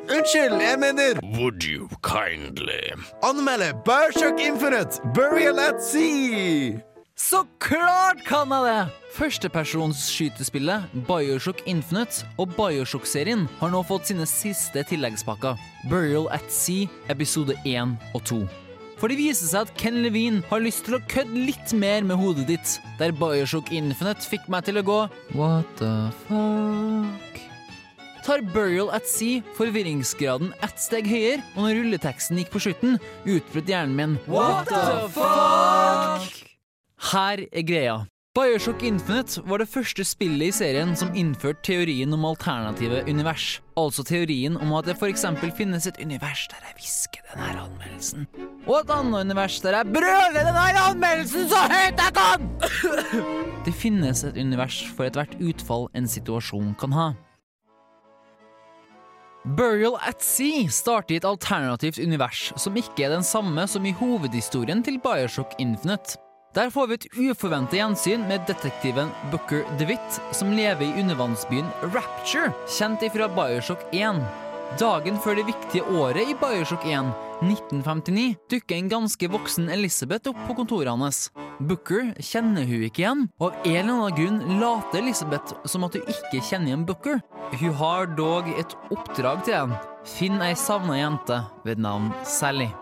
Unnskyld, jeg mener Would you kindly Anmelde Bioshock Infinite Burial at Sea! Så klart kan jeg det! Førstepersonsskytespillet Bioshock Infinite og Bioshock-serien har nå fått sine siste tilleggspakker. Burial at Sea episode 1 og 2. For det viser seg at Ken Levine har lyst til å kødde litt mer med hodet ditt, der Bioshock Infinite fikk meg til å gå What the fuck? Tar Burial at Sea forvirringsgraden ett steg høyere, og når rulleteksten gikk på slutten, utbrøt hjernen min What the fuck? Her er greia. Bioshock Infinite var det første spillet i serien som innførte teorien om alternative univers. Altså teorien om at det f.eks. finnes et univers der jeg hvisker denne anmeldelsen, og et annet univers der jeg brøler denne anmeldelsen så høyt jeg kan! [COUGHS] Det finnes et univers for ethvert utfall en situasjon kan ha. Burial at Sea starter i et alternativt univers som ikke er den samme som i hovedhistorien til Bioshock Infinite. Der får vi et uforventet gjensyn med detektiven Booker DeWitt, som lever i undervannsbyen Rapture, kjent ifra Bioshock 1. Dagen før det viktige året i Bioshock 1, 1959, dukker en ganske voksen Elizabeth opp på kontoret hans. Booker kjenner hun ikke igjen, og av en eller annen grunn later Elizabeth som at hun ikke kjenner igjen Booker. Hun har dog et oppdrag til henne. Finn ei savna jente ved navn Sally.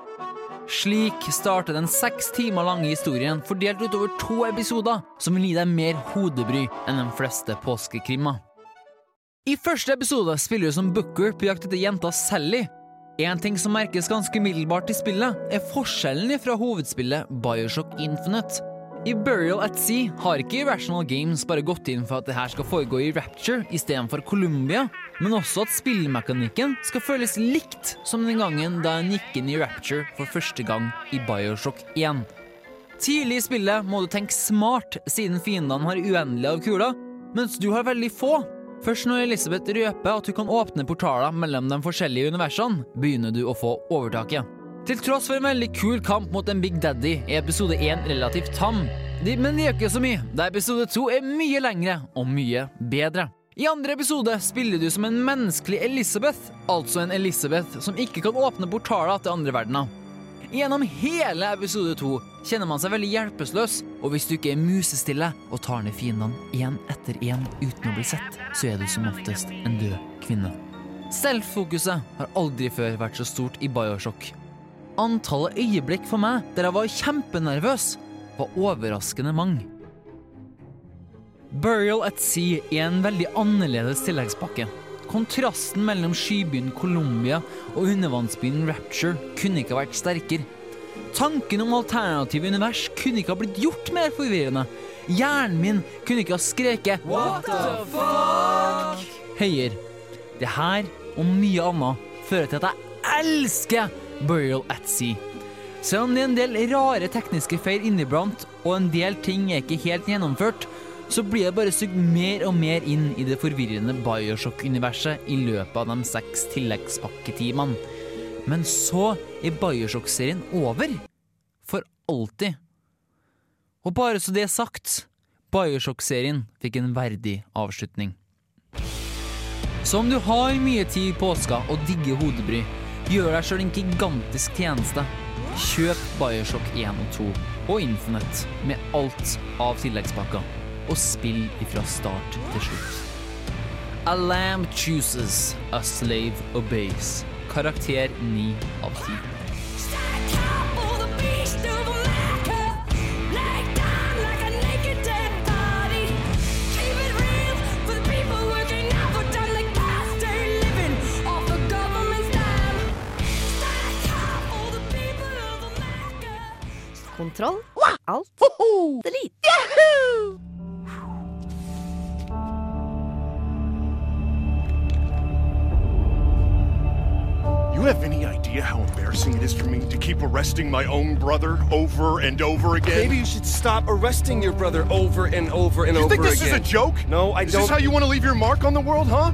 Slik starter den seks timer lange historien fordelt utover to episoder, som vil gi deg mer hodebry enn de fleste påskekrimmer. I første episode spiller du som Booker på jakt etter jenta Sally. En ting som merkes ganske umiddelbart i spillet, er forskjellen fra hovedspillet Bioshock Infinite. I Burial at Sea har ikke Irrational Games bare gått inn for at det her skal foregå i Rapture istedenfor Columbia, men også at spillmekanikken skal føles likt som den gangen da en gikk inn i Rapture for første gang i Bioshock 1. Tidlig i spillet må du tenke smart, siden fiendene har uendelig av kuler, mens du har veldig få. Først når Elisabeth røper at hun kan åpne portaler mellom de forskjellige universene, begynner du å få overtaket. Til tross for en veldig kul kamp mot en Big Daddy er episode 1 relativt tam. De, men det gjør ikke så mye, da episode 2 er mye lengre og mye bedre. I andre episode spiller du som en menneskelig Elizabeth, altså en Elizabeth som ikke kan åpne portaler til andre verdener. Gjennom hele episode 2 kjenner man seg veldig hjelpeløs, og hvis du ikke er musestille og tar ned fiendene én etter én uten å bli sett, så er du som oftest en død kvinne. Selvfokuset har aldri før vært så stort i Bioshock. Antallet øyeblikk for meg der jeg var kjempenervøs, var overraskende mange. Burial at Sea er en veldig annerledes tilleggspakke. Kontrasten mellom skybyen Colombia og undervannsbyen Rapture kunne ikke vært sterkere. Tanken om alternative univers kunne ikke ha blitt gjort mer forvirrende. Hjernen min kunne ikke ha skreket What the fuck? høyere. Det her og mye annet fører til at jeg elsker Burial at Sea. Selv om det er en del rare tekniske feil inniblant, og en del ting er ikke helt gjennomført, så blir jeg bare sugd mer og mer inn i det forvirrende Bioshock-universet i løpet av de seks tilleggspakketimene. Men så er Bioshock-serien over. For alltid. Og bare så det er sagt, Bioshock-serien fikk en verdig avslutning. Så om du har mye tid i påska og digger hodebry, Gjør deg sjøl en gigantisk tjeneste. Kjøp Bioshock 1 og 2 og Infinite med alt av tilleggspakka, og spill ifra start til slutt. A lamb chooses, a slave obeys. Karakter 9 av 10. Kontroll. Alt. Delete. You have any idea how embarrassing it is for me to keep arresting my own brother over and over again? Maybe you should stop arresting your brother over and over and you over think this again. is a joke? No, I is don't. Is this how you want to leave your mark on the world, huh?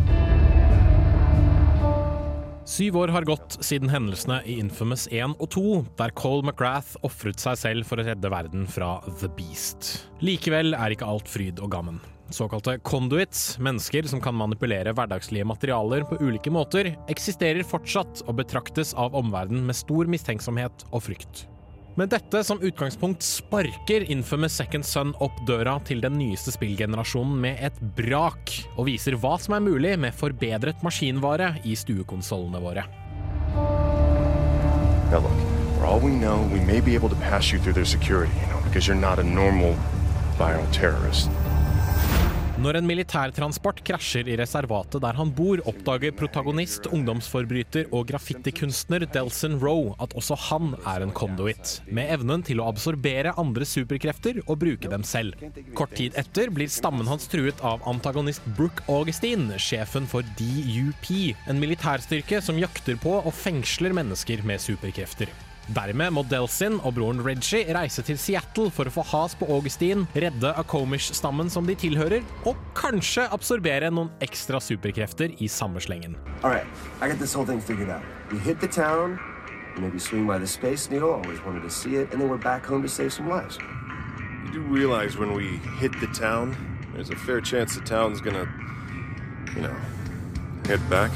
Syv år har gått siden hendelsene i Infamous 1 og 2, der Cole McGrath ofret seg selv for å redde verden fra The Beast. Likevel er ikke alt fryd og gammen. Såkalte conduits, mennesker som kan manipulere hverdagslige materialer på ulike måter, eksisterer fortsatt og betraktes av omverdenen med stor mistenksomhet og frykt. Med dette som utgangspunkt sparker Infamous Second Son opp døra til den nyeste spillgenerasjonen med et brak, og viser hva som er mulig med forbedret maskinvare i stuekonsollene våre. Now look, for all we know, we may be able to pass you through their security, you know, normal viral terrorist. Når en militærtransport krasjer i reservatet der han bor, oppdager protagonist, ungdomsforbryter og graffitikunstner Delson Roe at også han er en conduit, med evnen til å absorbere andre superkrefter og bruke dem selv. Kort tid etter blir stammen hans truet av antagonist Brooke Augustine, sjefen for DUP, en militærstyrke som jakter på og fengsler mennesker med superkrefter. Dermed må Delsin og broren Reggie reise til Seattle for å få has på Augustine, redde Akomish-stammen som de tilhører, og kanskje absorbere noen ekstra superkrefter i samme slengen. All right, I got this whole thing figured out. We hit the town, maybe swing by the Space Needle, always wanted to see it, and then we're back home to save some lives. You do realize when we hit the town, there's a fair chance the town's gonna, you know, head back?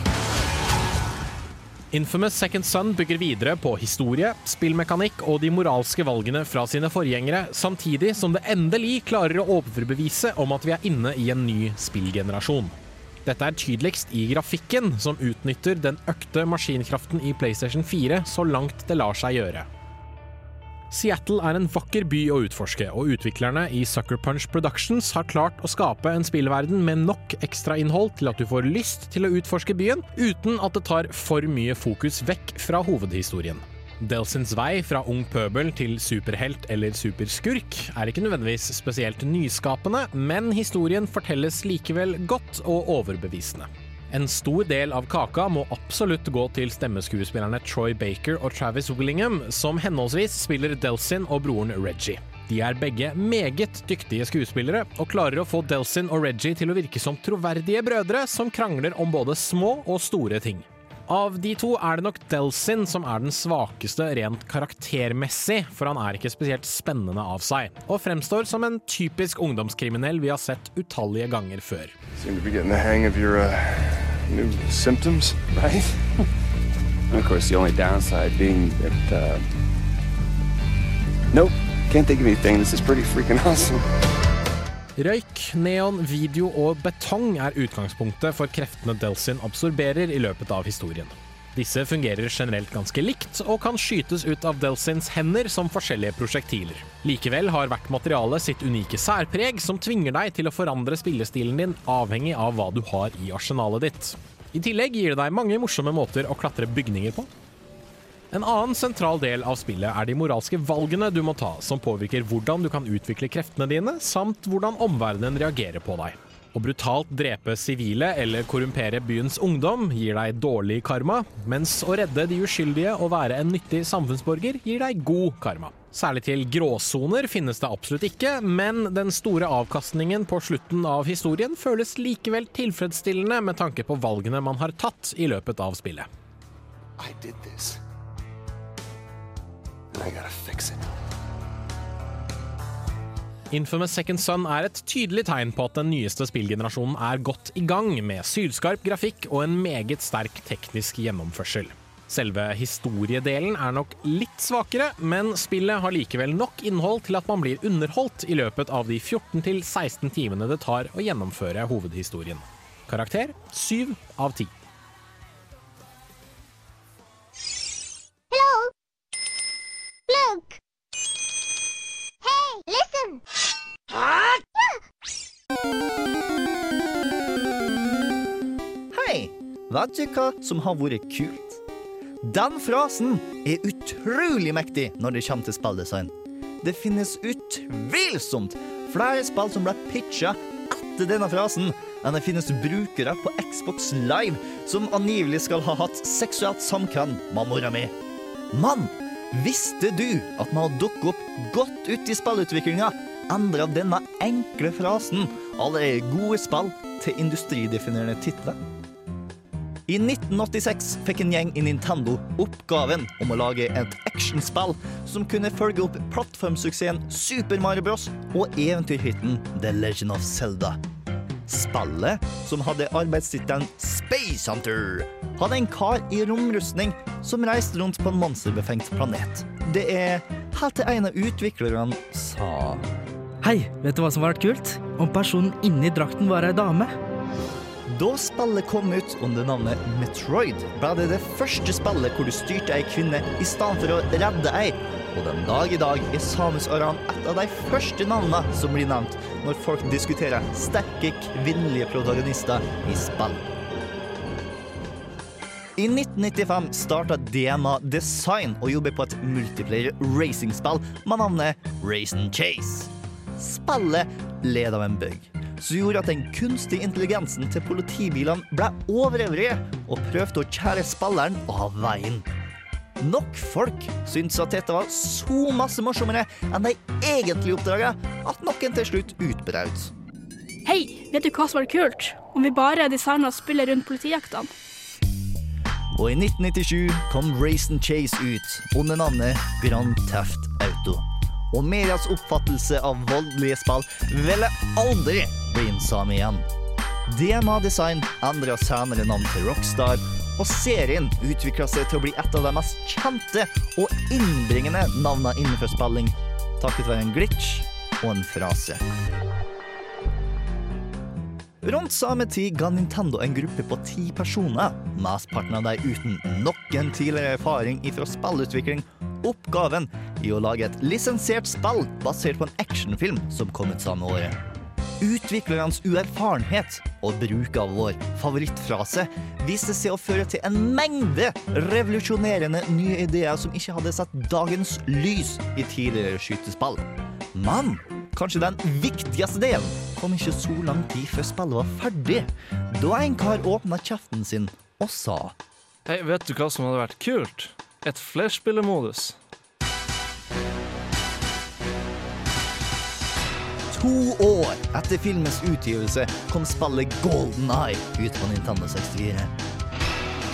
Infamous Second Son bygger videre på historie, spillmekanikk og de moralske valgene fra sine forgjengere, samtidig som det endelig klarer å overbevise om at vi er inne i en ny spillgenerasjon. Dette er tydeligst i grafikken, som utnytter den økte maskinkraften i PlayStation 4 så langt det lar seg gjøre. Seattle er en vakker by å utforske, og utviklerne i Sucker Punch Productions har klart å skape en spillverden med nok ekstrainnhold til at du får lyst til å utforske byen, uten at det tar for mye fokus vekk fra hovedhistorien. Delsins vei fra ung pøbel til superhelt eller superskurk er ikke nødvendigvis spesielt nyskapende, men historien fortelles likevel godt og overbevisende. En stor del av kaka må absolutt gå til stemmeskuespillerne Troy Baker og Travis Willingham, som henholdsvis spiller Delsin og broren Reggie. De er begge meget dyktige skuespillere, og klarer å få Delsin og Reggie til å virke som troverdige brødre som krangler om både små og store ting. Av de to er det nok Delsin som er den svakeste rent karaktermessig, for han er ikke spesielt spennende av seg, og fremstår som en typisk ungdomskriminell vi har sett utallige ganger før. Your uh, symptoms. Right? [LAUGHS] of course, the only downside being that, uh... Nope, can't think of anything. This is pretty freaking awesome. Røyk, neon, video og betong er utgangspunktet for kreftene Delsin absorberer i løpet av historien. Disse fungerer generelt ganske likt, og kan skytes ut av Delsins hender som forskjellige prosjektiler. Likevel har hvert materiale sitt unike særpreg, som tvinger deg til å forandre spillestilen din avhengig av hva du har i arsenalet ditt. I tillegg gir det deg mange morsomme måter å klatre bygninger på. En annen sentral del av spillet er de moralske valgene du må ta, som påvirker hvordan du kan utvikle kreftene dine, samt hvordan omverdenen reagerer på deg. Å brutalt drepe sivile eller korrumpere byens ungdom gir deg dårlig karma, mens å redde de uskyldige og være en nyttig samfunnsborger gir deg god karma. Særlig til gråsoner finnes det absolutt ikke, men den store avkastningen på slutten av historien føles likevel tilfredsstillende med tanke på valgene man har tatt i løpet av spillet. I did this. I gotta fix it. Infamous Second Son er et tydelig tegn på at den nyeste spillgenerasjonen er godt i gang, med sylskarp grafikk og en meget sterk teknisk gjennomførsel. Selve historiedelen er nok litt svakere, men spillet har likevel nok innhold til at man blir underholdt i løpet av de 14-16 timene det tar å gjennomføre hovedhistorien. Karakter 7 av 10. Look! Hey, listen! Hei! Vet du hva som har vært kult? Den frasen er utrolig mektig når det kommer til spilldesign. Det finnes utvilsomt flere spill som ble pitcha etter denne frasen, enn det finnes brukere på Xbox Live som angivelig skal ha hatt seksuelt samkvem med mora mi. Men visste du at med å dukke opp godt ut i spillutviklinga endra denne enkle frasen allerede gode spill til industridefinerende titler? I 1986 fikk en gjeng i Nintendo oppgaven om å lage et actionspill som kunne følge opp plattformsuksessen Super Mario Bros. og eventyrhytten The Legend of Zelda. Spillet, som hadde arbeidstittelen Space Hunter, hadde en kar i romrustning som reiste rundt på en monsterbefengt planet. Det er helt til en av utviklerne sa Hei, vet du hva som var kult? Om personen inni drakten var ei dame. Da spillet kom ut under navnet Metroid, ble det det første spillet hvor du styrte ei kvinne i stedet for å redde ei. Og den dag i dag er Samus Aran et av de første navnene som blir nevnt når folk diskuterer sterke kvinnelige protagonister i spill. I 1995 starta DMA Design og jobber på et multiplayer racingspill med navnet Racing Chase. Spillet led av en bug som gjorde at den kunstige intelligensen til politibilene ble overivrig og prøvde å kjære spilleren av veien. Nok folk syntes at dette var så masse morsommere enn de egentlige oppdraget at noen til slutt utbrøt. Hei, vet du hva som var kult? Om vi bare designa spillet rundt politijaktene. Og i 1997 kom Racing Chase ut under navnet Grand Theft Auto. Og medias oppfattelse av voldelige spill ville aldri bli den samme igjen. DMA Design endra senere navn til Rockstar, og serien utvikla seg til å bli et av de mest kjente og innbringende navnene innenfor spilling, takket være en glitch og en frase. Rundt samme tid ga Nintendo en gruppe på ti personer, mesteparten av dem uten noen tidligere erfaring fra spillutvikling, oppgaven i å lage et lisensiert spill basert på en actionfilm som kom ut samme året. Utviklernes uerfarenhet og bruk av vår favorittfrase viste seg å føre til en mengde revolusjonerende nye ideer som ikke hadde sett dagens lys i tidligere skytespill. Men kanskje den viktigste delen kom ikke så lang tid før spillet var ferdig, da en kar åpna kjeften sin og sa Hei, vet du hva som hadde vært kult? Et flerspillermodus. To år etter filmens utgivelse kom spillet Golden Eye ut på Nintendo 64.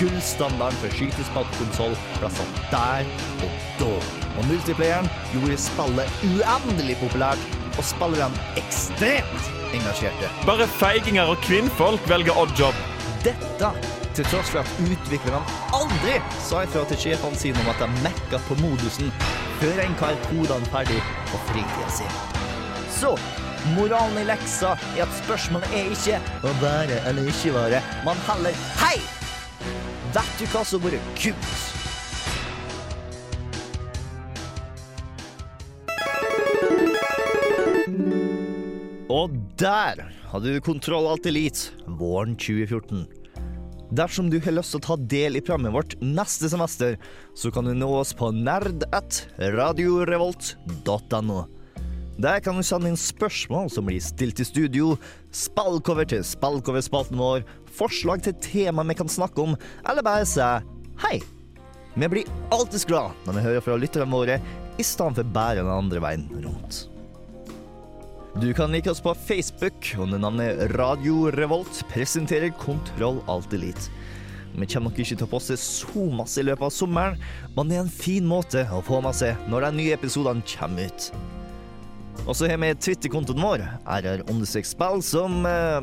Gullstandarden for skytespillkonsoll ble satt der og da. Og multiplayeren gjorde spillet uendelig populært, og spillerne ekstremt engasjerte. Bare feiginger og kvinnfolk velger oddjob. Dette til tross for at utviklerne aldri sa ifra til sjefene sine om at de mekka på modusen før en kar koda den ferdig på fritida si. Så moralen i leksa er at spørsmålet er ikke å være eller ikke være, men heller Hei! Vet du hva som har vært kult? Og der hadde du Kontroll Alt Elite våren 2014. Dersom du har lyst til å ta del i programmet vårt neste semester, så kan du nå oss på nerd1radiorevolt.no. Der kan du sende inn spørsmål som blir stilt i studio, spillcover til spillcoverspalten vår, forslag til tema vi kan snakke om, eller bare si hei. Vi blir alltid glad når vi hører fra lytterne våre, i stedet for bare den andre veien rundt. Du kan like oss på Facebook under navnet Radio Revolt presenterer Kontroll Alt Elite. Vi kommer nok ikke til å poste så masse i løpet av sommeren, men det er en fin måte å få med seg når de nye episodene kommer ut. Og så har vi Twitter-kontoen vår, rr-spill, som eh,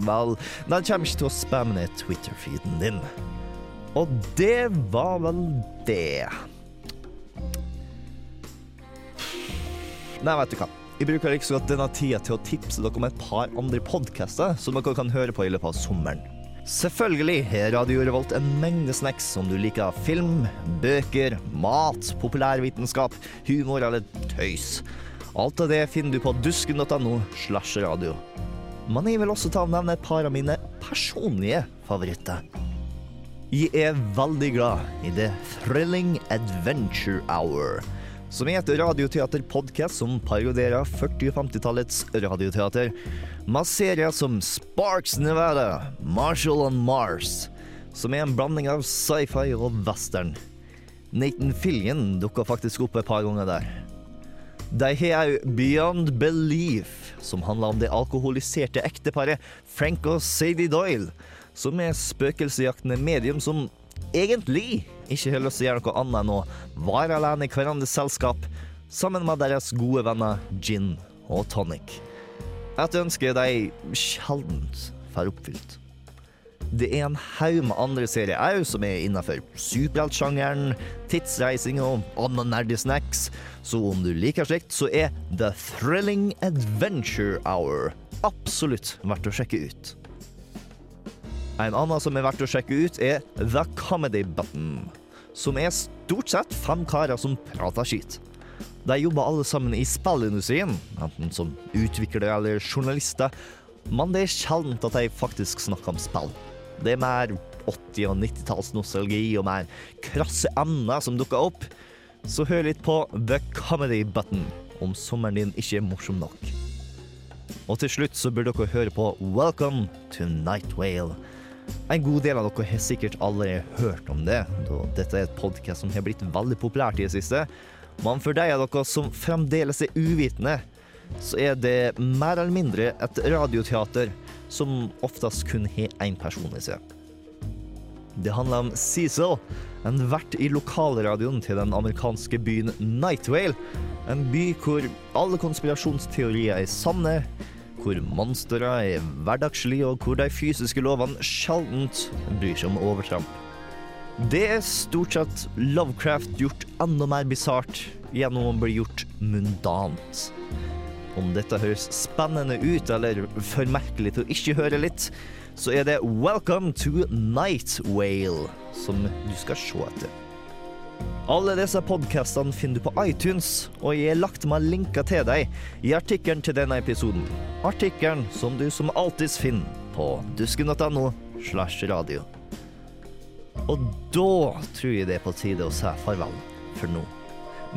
Vel, den kommer ikke til å spamme ned Twitter-feeden din. Og det var vel det. Nei, vet du hva. Jeg bruker ikke så godt denne tida til å tipse dere om et par andre podkaster som dere kan høre på i løpet av sommeren. Selvfølgelig har Radio Revolt en mengde snacks om du liker film, bøker, mat, populærvitenskap, humor eller tøys. Alt av det finner du på dusken.no slash radio. Men jeg vil også ta og nevne et par av mine personlige favoritter. Jeg er veldig glad i The Thrilling Adventure Hour, som er et radioteaterpodkast som parodierer 40- og 50-tallets radioteater, med serier som Sparks Nevada, Marshall on Mars, som er en blanding av sci-fi og western. Nathan Fillion dukka faktisk opp et par ganger der. De har òg Beyond Belief, som handler om det alkoholiserte ekteparet Frank og Sadie Doyle, som er spøkelsesjaktende medium som egentlig ikke har lyst til å gjøre noe annet enn å være alene i hverandres selskap, sammen med deres gode venner Gin og Tonic. Et ønske de sjelden får oppfylt. Det er en haug med andre serier òg som er innafor superheltsjangeren, tidsreising og andre nerdesnacks, så om du liker slikt, så er The Thrilling Adventure Hour absolutt verdt å sjekke ut. En annen som er verdt å sjekke ut, er The Comedy Button, som er stort sett fem karer som prater skit. De jobber alle sammen i spillindustrien, enten som utviklere eller journalister, men det er sjeldent at de faktisk snakker om spill. Det er mer 80- og 90-tallsnostalgi og mer krasse emner som dukker opp. Så hør litt på The Comedy Button om sommeren din ikke er morsom nok. Og til slutt så bør dere høre på Welcome to Night Whale. En god del av dere har sikkert allerede hørt om det, da dette er et podkast som har blitt veldig populært i det siste. Men for de av dere som fremdeles er uvitende, så er det mer eller mindre et radioteater som oftest kun har én person i seg. Det handler om Cecil, en vert i lokalradioen til den amerikanske byen Nightwale. En by hvor alle konspirasjonsteorier er sanne, hvor monstre er hverdagslige, og hvor de fysiske lovene sjeldent bryr seg om overtramp. Det er stort sett Lovecraft gjort enda mer bisart gjennom å bli gjort mundant. Om dette høres spennende ut eller for merkelig til å ikke høre litt, så er det Welcome to Night Whale som du skal se etter. Alle disse podkastene finner du på iTunes, og jeg har lagt meg linker til deg i artikkelen til denne episoden. Artikkelen som du som alltid finner på dusken.no slash radio. Og da tror jeg det er på tide å si farvel for nå.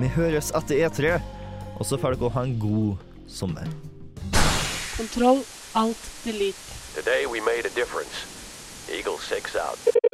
Vi høres etter E3, og så får dere ha en god sommer. Kontroll, alt, delete. Today we made a difference. Eagle 6 out.